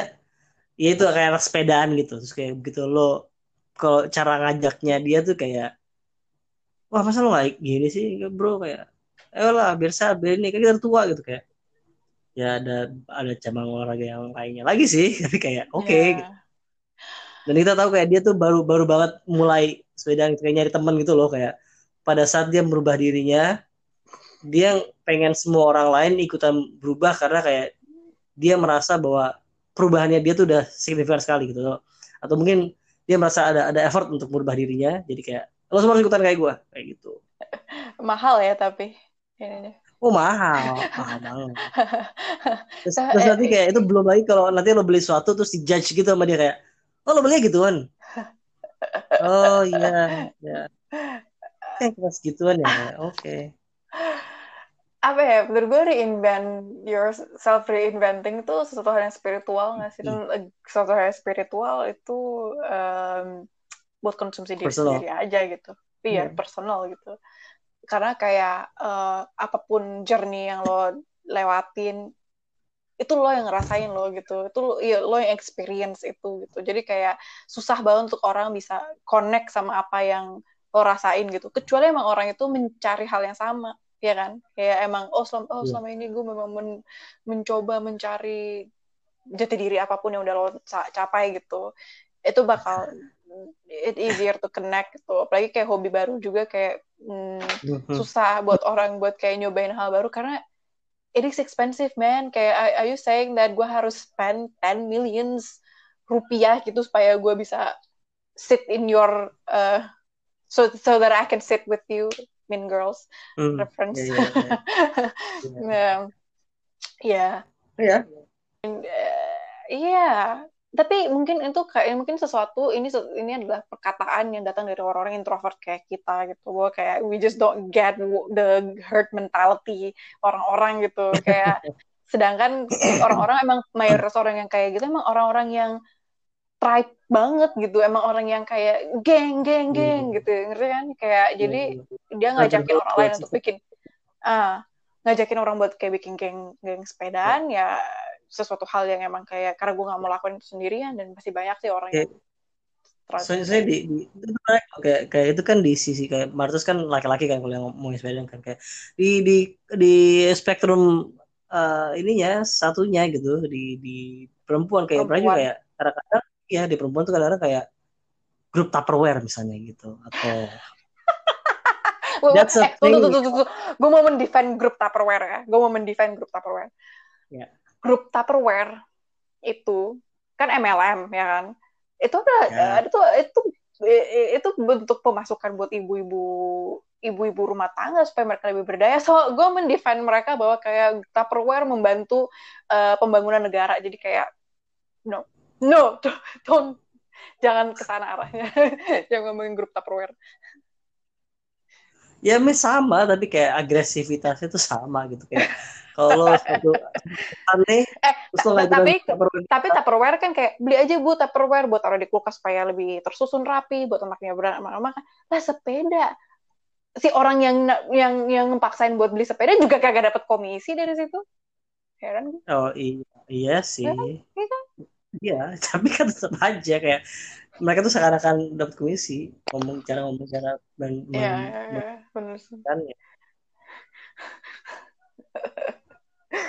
ya itu kayak anak sepedaan gitu terus kayak begitu lo kalau cara ngajaknya dia tuh kayak wah masa lo nggak gini sih bro kayak ayo lah biar sabar ini kan kita tua gitu kayak ya ada ada cabang olahraga yang lainnya lagi sih tapi kayak oke Iya. gitu. dan kita tahu kayak dia tuh baru baru banget mulai sepedaan gitu, kayak nyari teman gitu loh kayak pada saat dia merubah dirinya dia pengen semua orang lain ikutan berubah karena kayak dia merasa bahwa perubahannya dia tuh udah signifikan sekali gitu. Loh. atau mungkin dia merasa ada ada effort untuk merubah dirinya jadi kayak lo semua harus ikutan kayak gue kayak gitu. Mahal ya tapi ininya. oh mahal mahal banget. Terus, Nah, terus eh, nanti kayak itu belum lagi kalau nanti lo beli sesuatu terus dijudge gitu sama dia kayak oh lo belinya gituan? Oh iya ya kayak kelas gituan ya oke apa ya menurut gue reinvent your self reinventing itu sesuatu hal yang spiritual nggak sih? Dan eh, sesuatu hal yang spiritual itu em, buat konsumsi diri Personal. sendiri aja gitu. Iya Hmm. personal gitu. Karena kayak eh, apa pun journey yang lo lewatin itu lo yang ngerasain lo gitu. Itu lo, iya, lo yang experience itu gitu. Jadi kayak susah banget untuk orang bisa connect sama apa yang lo rasain gitu. Kecuali emang orang itu mencari hal yang sama ya kan kayak emang oh selama oh Iya. selama ini gue memang men- mencoba mencari jati diri apa pun yang udah lo ca- capai gitu itu bakal it easier to connect gitu apalagi kayak hobi baru juga kayak hmm, Mhm. susah buat orang buat kayak nyobain hal baru karena it is expensive man kayak are, are you saying that gue harus spend 10 millions rupiah gitu supaya gue bisa sit in your uh, so so that I can sit with you Mean Girls Hmm. reference. ya. Iya. Eh, iya. Tapi mungkin itu kayak mungkin sesuatu ini ini adalah perkataan yang datang dari orang-orang introvert kayak kita gitu. Bahwa kayak we just don't get the herd mentality orang-orang gitu. Kayak sedangkan orang-orang emang mayoritas orang yang kayak gitu emang orang-orang yang tribe banget gitu. Emang orang yang kayak geng geng geng Hmm. gitu ngerti kan? Kayak jadi dia Nah, ngajakin orang lain untuk bikin ah ngajakin orang buat kayak bikin geng geng sepedaan ya sesuatu hal yang emang kayak karena gue nggak mau lakuin itu sendirian dan pasti banyak sih orang yang Soalnya saya di, di itu kayak kayak itu kan di sisi kayak Martus kan laki-laki kan kalau yang ngomongin sepeda kan kayak di di di spektrum eh, ininya satunya gitu di di perempuan kayak Perempuan. perempuan. kayak kadang-kadang ya di perempuan tuh kadang-kadang kayak grup Tupperware misalnya gitu atau That's a eh, tuh, thing. tuh, tuh, tuh. Gue mau mendefend grup Tupperware ya. Gue mau mendefend grup Tupperware. Ya. Grup Tupperware itu kan MLM ya kan. Itu ada, Ya. ada tuh itu itu bentuk pemasukan buat ibu-ibu ibu-ibu rumah tangga supaya mereka lebih berdaya. So gue mendefend mereka bahwa kayak Tupperware membantu eh, pembangunan negara. Jadi kayak no, no, don't, jangan ke sana arahnya. jangan ngomongin grup Tupperware. ya mis sama tapi kayak agresivitasnya tuh sama gitu kayak kalau satu aneh Eh, terus ta- tapi Tupperware tapi Tupperware kan kayak beli aja bu Tupperware buat taruh di kulkas supaya lebih tersusun rapi buat anaknya berani makan lah sepeda si orang yang yang yang ngepaksain buat beli sepeda juga kagak dapat komisi dari situ heran Oh iya, iya sih. Kan? Iya, tapi kan tetap aja kayak mereka tuh seakan-akan dapat komisi ngomong cara ngomong cara men- ya ya, ya, sih. Menjelaskannya.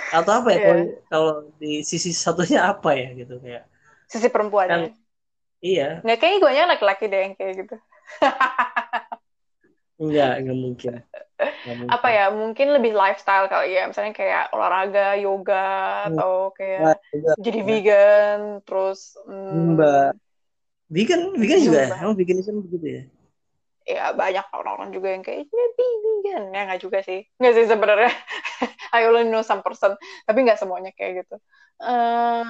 Atau apa ya Iya. kalau kalau di sisi satunya apa ya gitu kayak. Sisi perempuannya Kan- iya. Nggak kayaknya gue laki-laki deh yang kayak gitu enggak enggak mungkin. Enggak mungkin. apa ya mungkin lebih lifestyle kali ya misalnya kayak olahraga yoga Hmm. atau kayak Nah, juga. jadi vegan terus hmm, Zumba. Vegan vegan juga ya? Emang veganism begitu ya? ya banyak orang-orang juga yang kayak ya vegan ya nggak juga sih nggak sih sebenarnya I only know some person tapi nggak semuanya kayak gitu uh,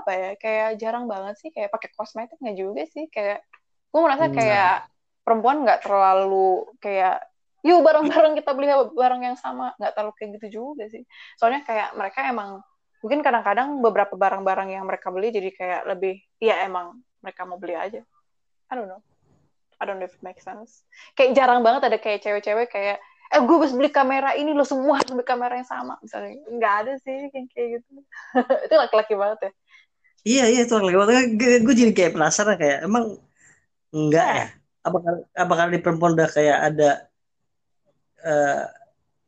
apa ya kayak jarang banget sih kayak pakai kosmetik nggak juga sih kayak gue merasa kayak perempuan nggak terlalu kayak yuk bareng-bareng kita beli barang yang sama nggak terlalu kayak gitu juga sih soalnya kayak mereka emang mungkin kadang-kadang beberapa barang-barang yang mereka beli jadi kayak lebih ya emang mereka mau beli aja I don't know I don't know if it makes sense. Kayak jarang banget ada kayak cewek-cewek kayak, eh gue harus beli kamera ini, lo semua harus beli kamera yang sama. Misalnya, nggak ada sih kayak, kayak gitu. itu laki-laki banget ya. Iya, iya itu laki-laki banget. Gue, gue jadi kayak penasaran kayak, emang enggak ya? Apakah, apakah di perempuan udah kayak ada, uh,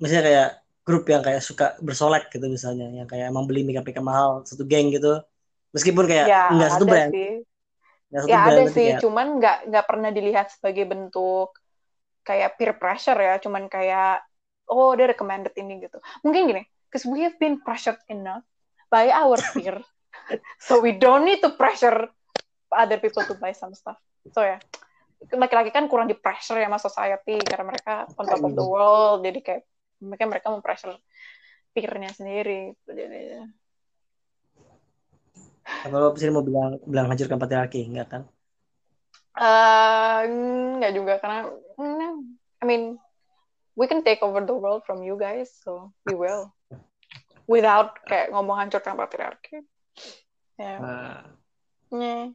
misalnya kayak grup yang kayak suka bersolek gitu misalnya, yang kayak emang beli makeup-makeup mahal, satu geng gitu. Meskipun kayak ya, enggak satu brand. Sih ya ada sih, ya. cuman nggak nggak pernah dilihat sebagai bentuk kayak peer pressure ya, cuman kayak oh dia recommended ini gitu. Mungkin gini, because we have been pressured enough by our peer, so we don't need to pressure other people to buy some stuff. So ya, yeah. Laki-laki kan kurang di pressure ya sama society karena mereka on top of the world, jadi kayak mereka mereka mempressure peernya sendiri. Jadi, apa lo sini mau bilang bilang hancurkan patriarki enggak kan uh, enggak juga karena mm, I mean we can take over the world from you guys so we will without kayak ngomong hancurkan patriarki ya yeah. uh. yeah.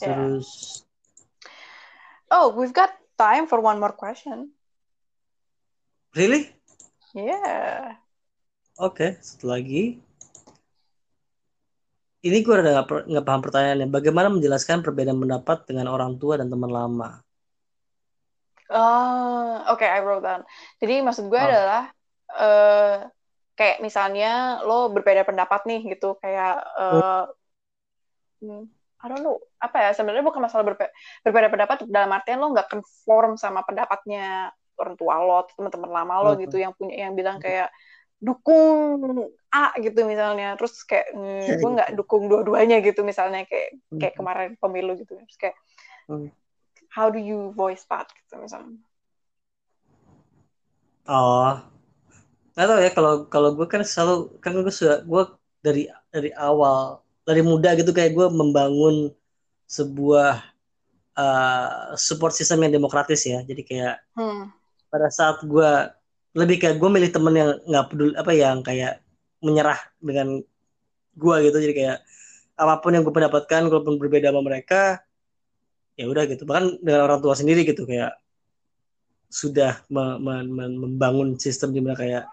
Terus Oh, we've got time for one more question. Really? Yeah. Oke, satu lagi. Ini gue udah nggak paham pertanyaannya. Bagaimana menjelaskan perbedaan pendapat dengan orang tua dan teman lama? Oh, oke, okay, I wrote down. Jadi maksud gue oh. adalah uh, kayak misalnya lo berbeda pendapat nih gitu, kayak uh, hmm. I don't know. Apa ya sebenarnya bukan masalah berbe berbeda pendapat dalam artian lo nggak conform sama pendapatnya orang tua lo, teman-teman lama lo gitu yang punya yang bilang kayak dukung A gitu misalnya. Terus kayak mm, gue nggak dukung dua-duanya gitu misalnya. Kayak kayak hmm. kemarin pemilu gitu. Terus kayak hmm. how do you voice that? Gitu misalnya. Oh. Nggak tahu ya kalau kalau gue kan selalu kan gue sudah gue dari dari awal dari muda gitu kayak gue membangun sebuah uh, support system yang demokratis ya. Jadi kayak hmm. pada saat gue lebih kayak gue milih temen yang nggak peduli apa yang kayak menyerah dengan gue gitu. Jadi kayak apa pun yang gue pendapatkan walaupun berbeda sama mereka ya udah gitu. Bahkan dengan orang tua sendiri gitu kayak sudah me me me membangun sistem di mana kayak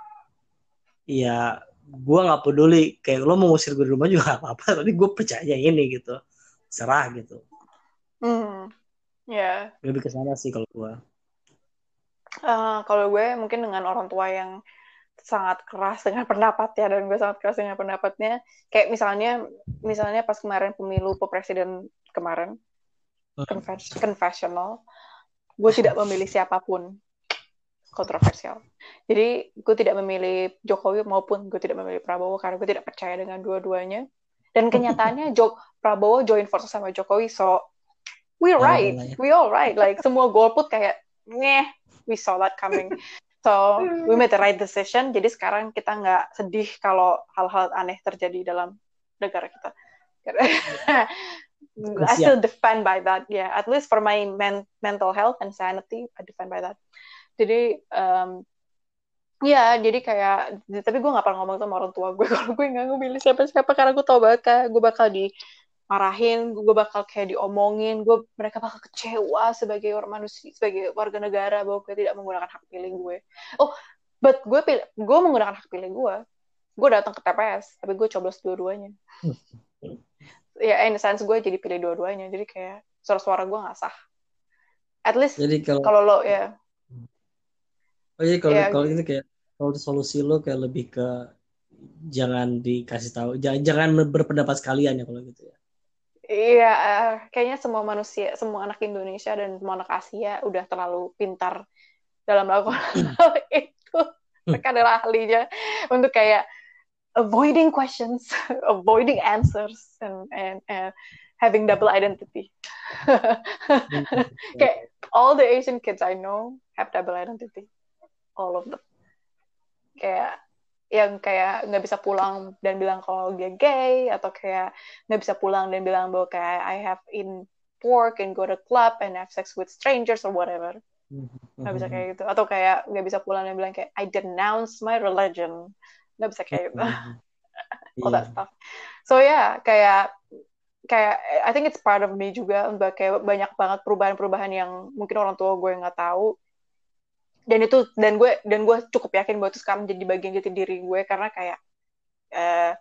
ya gue nggak peduli. Kayak lo mau ngusir gue di rumah juga apa-apa. Tapi gue percaya ini gitu. Serah gitu. Hmm. Ya. Yeah. lebih ke sana sih kalau gue Uh, kalau gue mungkin dengan orang tua yang sangat keras dengan pendapat ya dan gue sangat keras dengan pendapatnya. Kayak misalnya misalnya pas kemarin pemilu presiden kemarin confess confessional gue tidak memilih siapa pun kontroversial jadi gue tidak memilih Jokowi maupun gue tidak memilih Prabowo karena gue tidak percaya dengan dua-duanya dan kenyataannya Jo Prabowo join forces sama Jokowi so we right we all right like semua golput kayak ngeh we saw that coming. So we made the right decision. Jadi sekarang kita nggak sedih kalau hal-hal aneh terjadi dalam negara kita. I still defend by that, yeah. At least for my men mental health and sanity, I defend by that. Jadi, um, ya, jadi kayak, tapi gue gak pernah ngomong sama orang tua gue kalau gue nggak milih siapa-siapa karena gue tau bakal gue bakal di marahin gue bakal kayak diomongin gue mereka bakal kecewa sebagai orang manusia sebagai warga negara bahwa gue tidak menggunakan hak pilih gue oh but gue pilih gue menggunakan hak pilih gue gue datang ke TPS tapi gue coblos dua-duanya. Ya in sense gue jadi pilih dua-duanya. Jadi kayak suara-suara gue nggak sah. At least kalau kalau lo ya oh jadi kalau ya, kalau ini kayak kalau solusi lo kayak lebih ke jangan dikasih tahu jangan jangan berpendapat sekalian ya kalau gitu ya Iya, uh, kayaknya semua manusia, semua anak Indonesia dan semua anak Asia udah terlalu pintar dalam melakukan hal itu. Mereka adalah ahlinya untuk kayak avoiding questions, avoiding answers, and and, and having double identity. kayak all the Asian kids I know have double identity, all of them. Kayak yang kayak nggak bisa pulang dan bilang kalau dia gay atau kayak nggak bisa pulang dan bilang bahwa kayak I have in pork and go to club and have sex with strangers or whatever. Nggak bisa kayak gitu. Atau kayak nggak bisa pulang dan bilang kayak I denounce my religion. Nggak bisa kayak gitu. All that stuff. So yeah, kayak kayak I think it's part of me juga kayak banyak banget perubahan-perubahan yang mungkin orang tua gue nggak tahu dan itu dan gue dan gue cukup yakin bahwa itu sekarang jadi bagian jati diri gue. Karena kayak uh,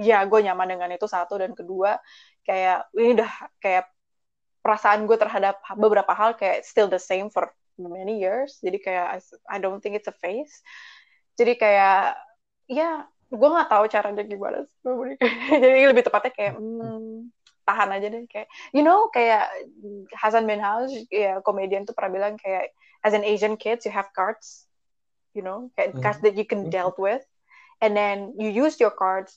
ya gue nyaman dengan itu satu. Dan kedua kayak ini udah kayak perasaan gue terhadap beberapa hal kayak still the same for many years. Jadi kayak I, I don't think it's a phase. Jadi kayak ya gue nggak tahu caranya gimana jadi lebih tepatnya kayak hmm, tahan aja deh kayak you know kayak Hasan bin Haus ya komedian tuh pernah bilang kayak as an Asian kids, you have cards, you know, mm-hmm. cards that you can mm-hmm. dealt with, and then you use your cards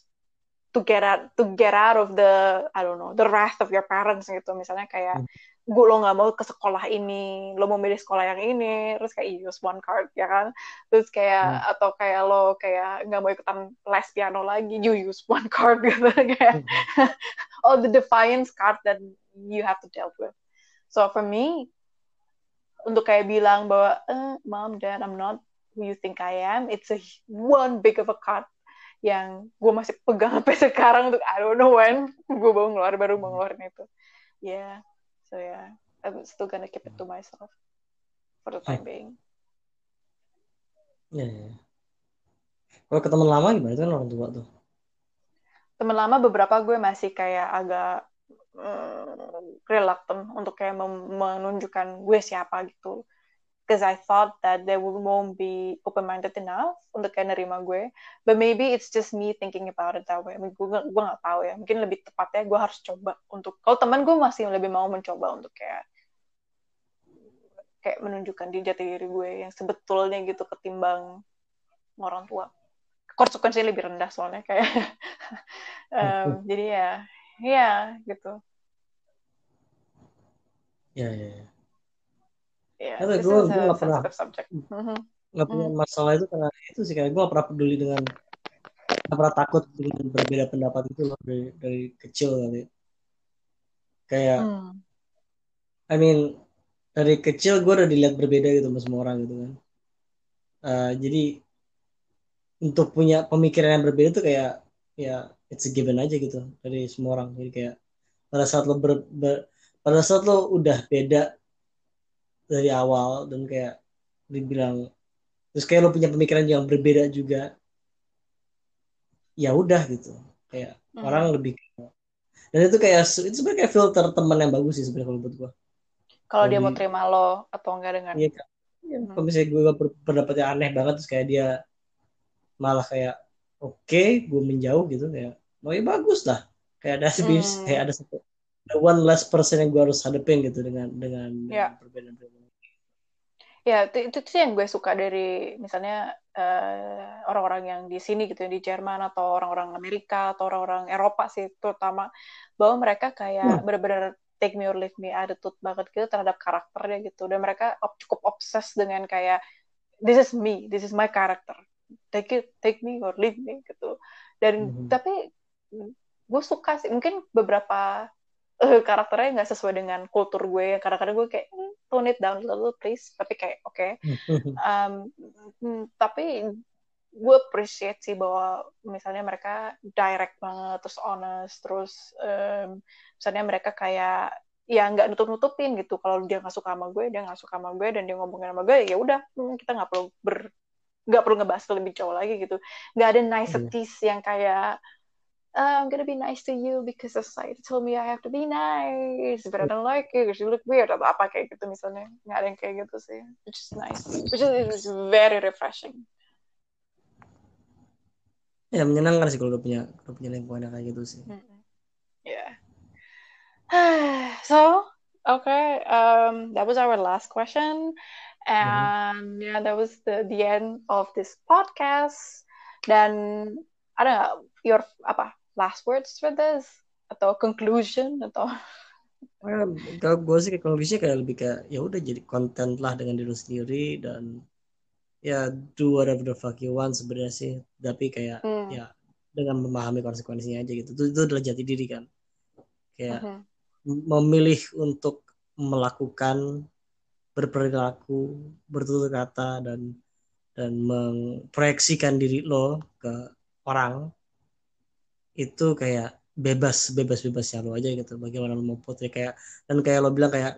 to get out to get out of the I don't know the wrath of your parents gitu. Misalnya kayak mm-hmm. gue lo nggak mau ke sekolah ini, lo mau milih sekolah yang ini, terus kayak use one card ya kan, terus kayak hmm. atau kayak lo kayak nggak mau ikutan les piano lagi, you use one card gitu kayak hmm. All the defiance card that you have to deal with. So for me, untuk kayak bilang bahwa eh, mom dad I'm not who you think I am it's a one big of a cut yang gue masih pegang sampai sekarang untuk I don't know when gue baru ngeluar baru mau ngeluarin itu. Yeah so yeah I'm still gonna keep it to myself for the time being. Ya yeah, yeah. kalau ke teman lama gimana? Itu kan orang tua tuh teman lama beberapa gue masih kayak agak uh, reluctant untuk kayak menunjukkan gue siapa gitu because I thought that they won't be open-minded enough untuk kayak nerima gue. But maybe it's just me thinking about it that way. I mean, gue gue nggak tahu ya. Mungkin lebih tepatnya gue harus coba untuk. Kalau teman gue masih lebih mau mencoba untuk kayak kayak menunjukkan di jati diri gue yang sebetulnya gitu ketimbang orang tua. Konsekuensinya lebih rendah soalnya kayak. um, jadi ya, ya gitu. Ya, ya, ya. Yeah, gue gue gak pernah mm-hmm. nggak punya mm. masalah itu karena itu sih kayak gue gak pernah peduli dengan gak pernah takut dengan berbeda pendapat itu loh dari dari kecil kali kayak mm. I mean dari kecil gue udah dilihat berbeda gitu sama semua orang gitu kan uh, jadi untuk punya pemikiran yang berbeda tuh kayak ya it's a given aja gitu dari semua orang jadi kayak pada saat lo ber, ber pada saat lo udah beda dari awal dan kayak dibilang terus kayak lo punya pemikiran yang berbeda juga ya udah gitu kayak hmm. orang lebih dan itu kayak itu sebenarnya kayak filter teman yang bagus sih sebenarnya kalau buat gue kalau dia mau terima lo atau enggak dengan iya kan ya, hmm. kalau misalnya gue berdapatnya aneh banget terus kayak dia malah kayak oke okay, gue menjauh gitu kayak oh ya bagus lah kayak ada hmm. kayak ada satu one less person yang gue harus hadapin gitu dengan dengan, yeah. perbedaan-perbedaan. Ya, itu, itu sih yang gue suka dari misalnya uh, orang-orang yang di sini gitu, di Jerman atau orang-orang Amerika atau orang-orang Eropa sih terutama bahwa mereka kayak hmm. benar-benar take me or leave me attitude banget gitu terhadap karakternya gitu dan mereka cukup obses dengan kayak this is me, this is my character, take it, take me or leave me gitu. Dan hmm. tapi gue suka sih mungkin beberapa uh, karakternya nggak sesuai dengan kultur gue kadang-kadang gue kayak hmm, tone it down a little please tapi kayak oke okay. um, tapi gue appreciate sih bahwa misalnya mereka direct banget terus honest terus um, misalnya mereka kayak ya nggak nutup nutupin gitu kalau dia nggak suka sama gue dia nggak suka sama gue dan dia ngomongin sama gue ya udah hmm, kita nggak perlu ber nggak perlu ngebahas lebih jauh lagi gitu nggak ada niceties yeah. yang kayak uh, I'm gonna be nice to you because society told me I have to be nice, but I don't like you because you look weird atau apa kayak gitu misalnya nggak ada yang kayak gitu sih, which is nice, which is very refreshing. Ya menyenangkan sih kalau udah punya udah punya lingkungan kayak gitu sih. Mm -hmm. Yeah. so okay, um, that was our last question, and mm -hmm. yeah, that was the the end of this podcast. Dan ada nggak your apa last words for this? atau conclusion atau kalau gue sih kalau bisa kayak lebih kayak ya udah jadi konten lah dengan diri sendiri dan ya do whatever the fuck you want sebenarnya sih tapi kayak hmm. ya dengan memahami konsekuensinya aja gitu itu, itu adalah jati diri kan kayak -huh. memilih untuk melakukan berperilaku bertutur kata dan dan memproyeksikan diri lo ke orang itu kayak bebas bebas bebasnya lo aja gitu bagaimana lo mau putri kayak dan kayak lo bilang kayak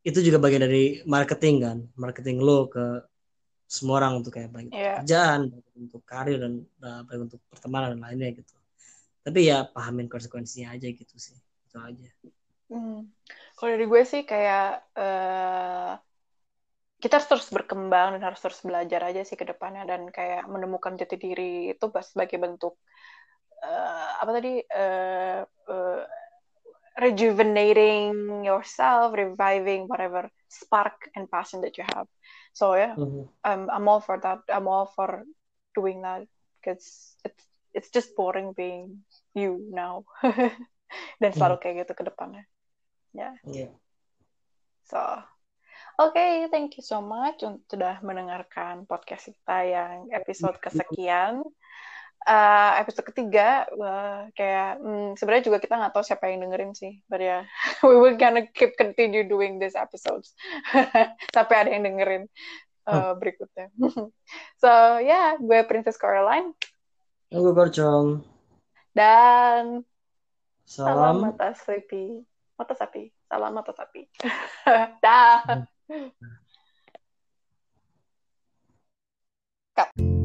itu juga bagian dari marketing kan marketing lo ke semua orang untuk kayak baik yeah. kerjaan untuk karir dan uh, baik untuk pertemanan dan lainnya gitu tapi ya pahamin konsekuensinya aja gitu sih itu aja hmm. kalau dari gue sih kayak uh, kita harus terus berkembang dan harus terus belajar aja sih ke depannya dan kayak menemukan jati diri itu sebagai bentuk uh, apa tadi uh, uh, rejuvenating yourself, reviving whatever spark and passion that you have. So yeah, mm-hmm. I'm I'm all for that. I'm all for doing that because it's it's just boring being you now. Dan selalu mm. kayak gitu ke depannya. Ya. Yeah. yeah. So, oke, okay, thank you so much untuk sudah mendengarkan podcast kita yang episode kesekian. Uh, episode ketiga uh, kayak hmm, sebenarnya juga kita nggak tahu siapa yang dengerin sih but ya yeah, we will gonna keep continue doing this episodes sampai ada yang dengerin uh, berikutnya. So ya yeah, gue Princess Caroline gue Barcong dan salam, salam mata sapi. Mata sapi. Salam mata sapi. Dah Kak.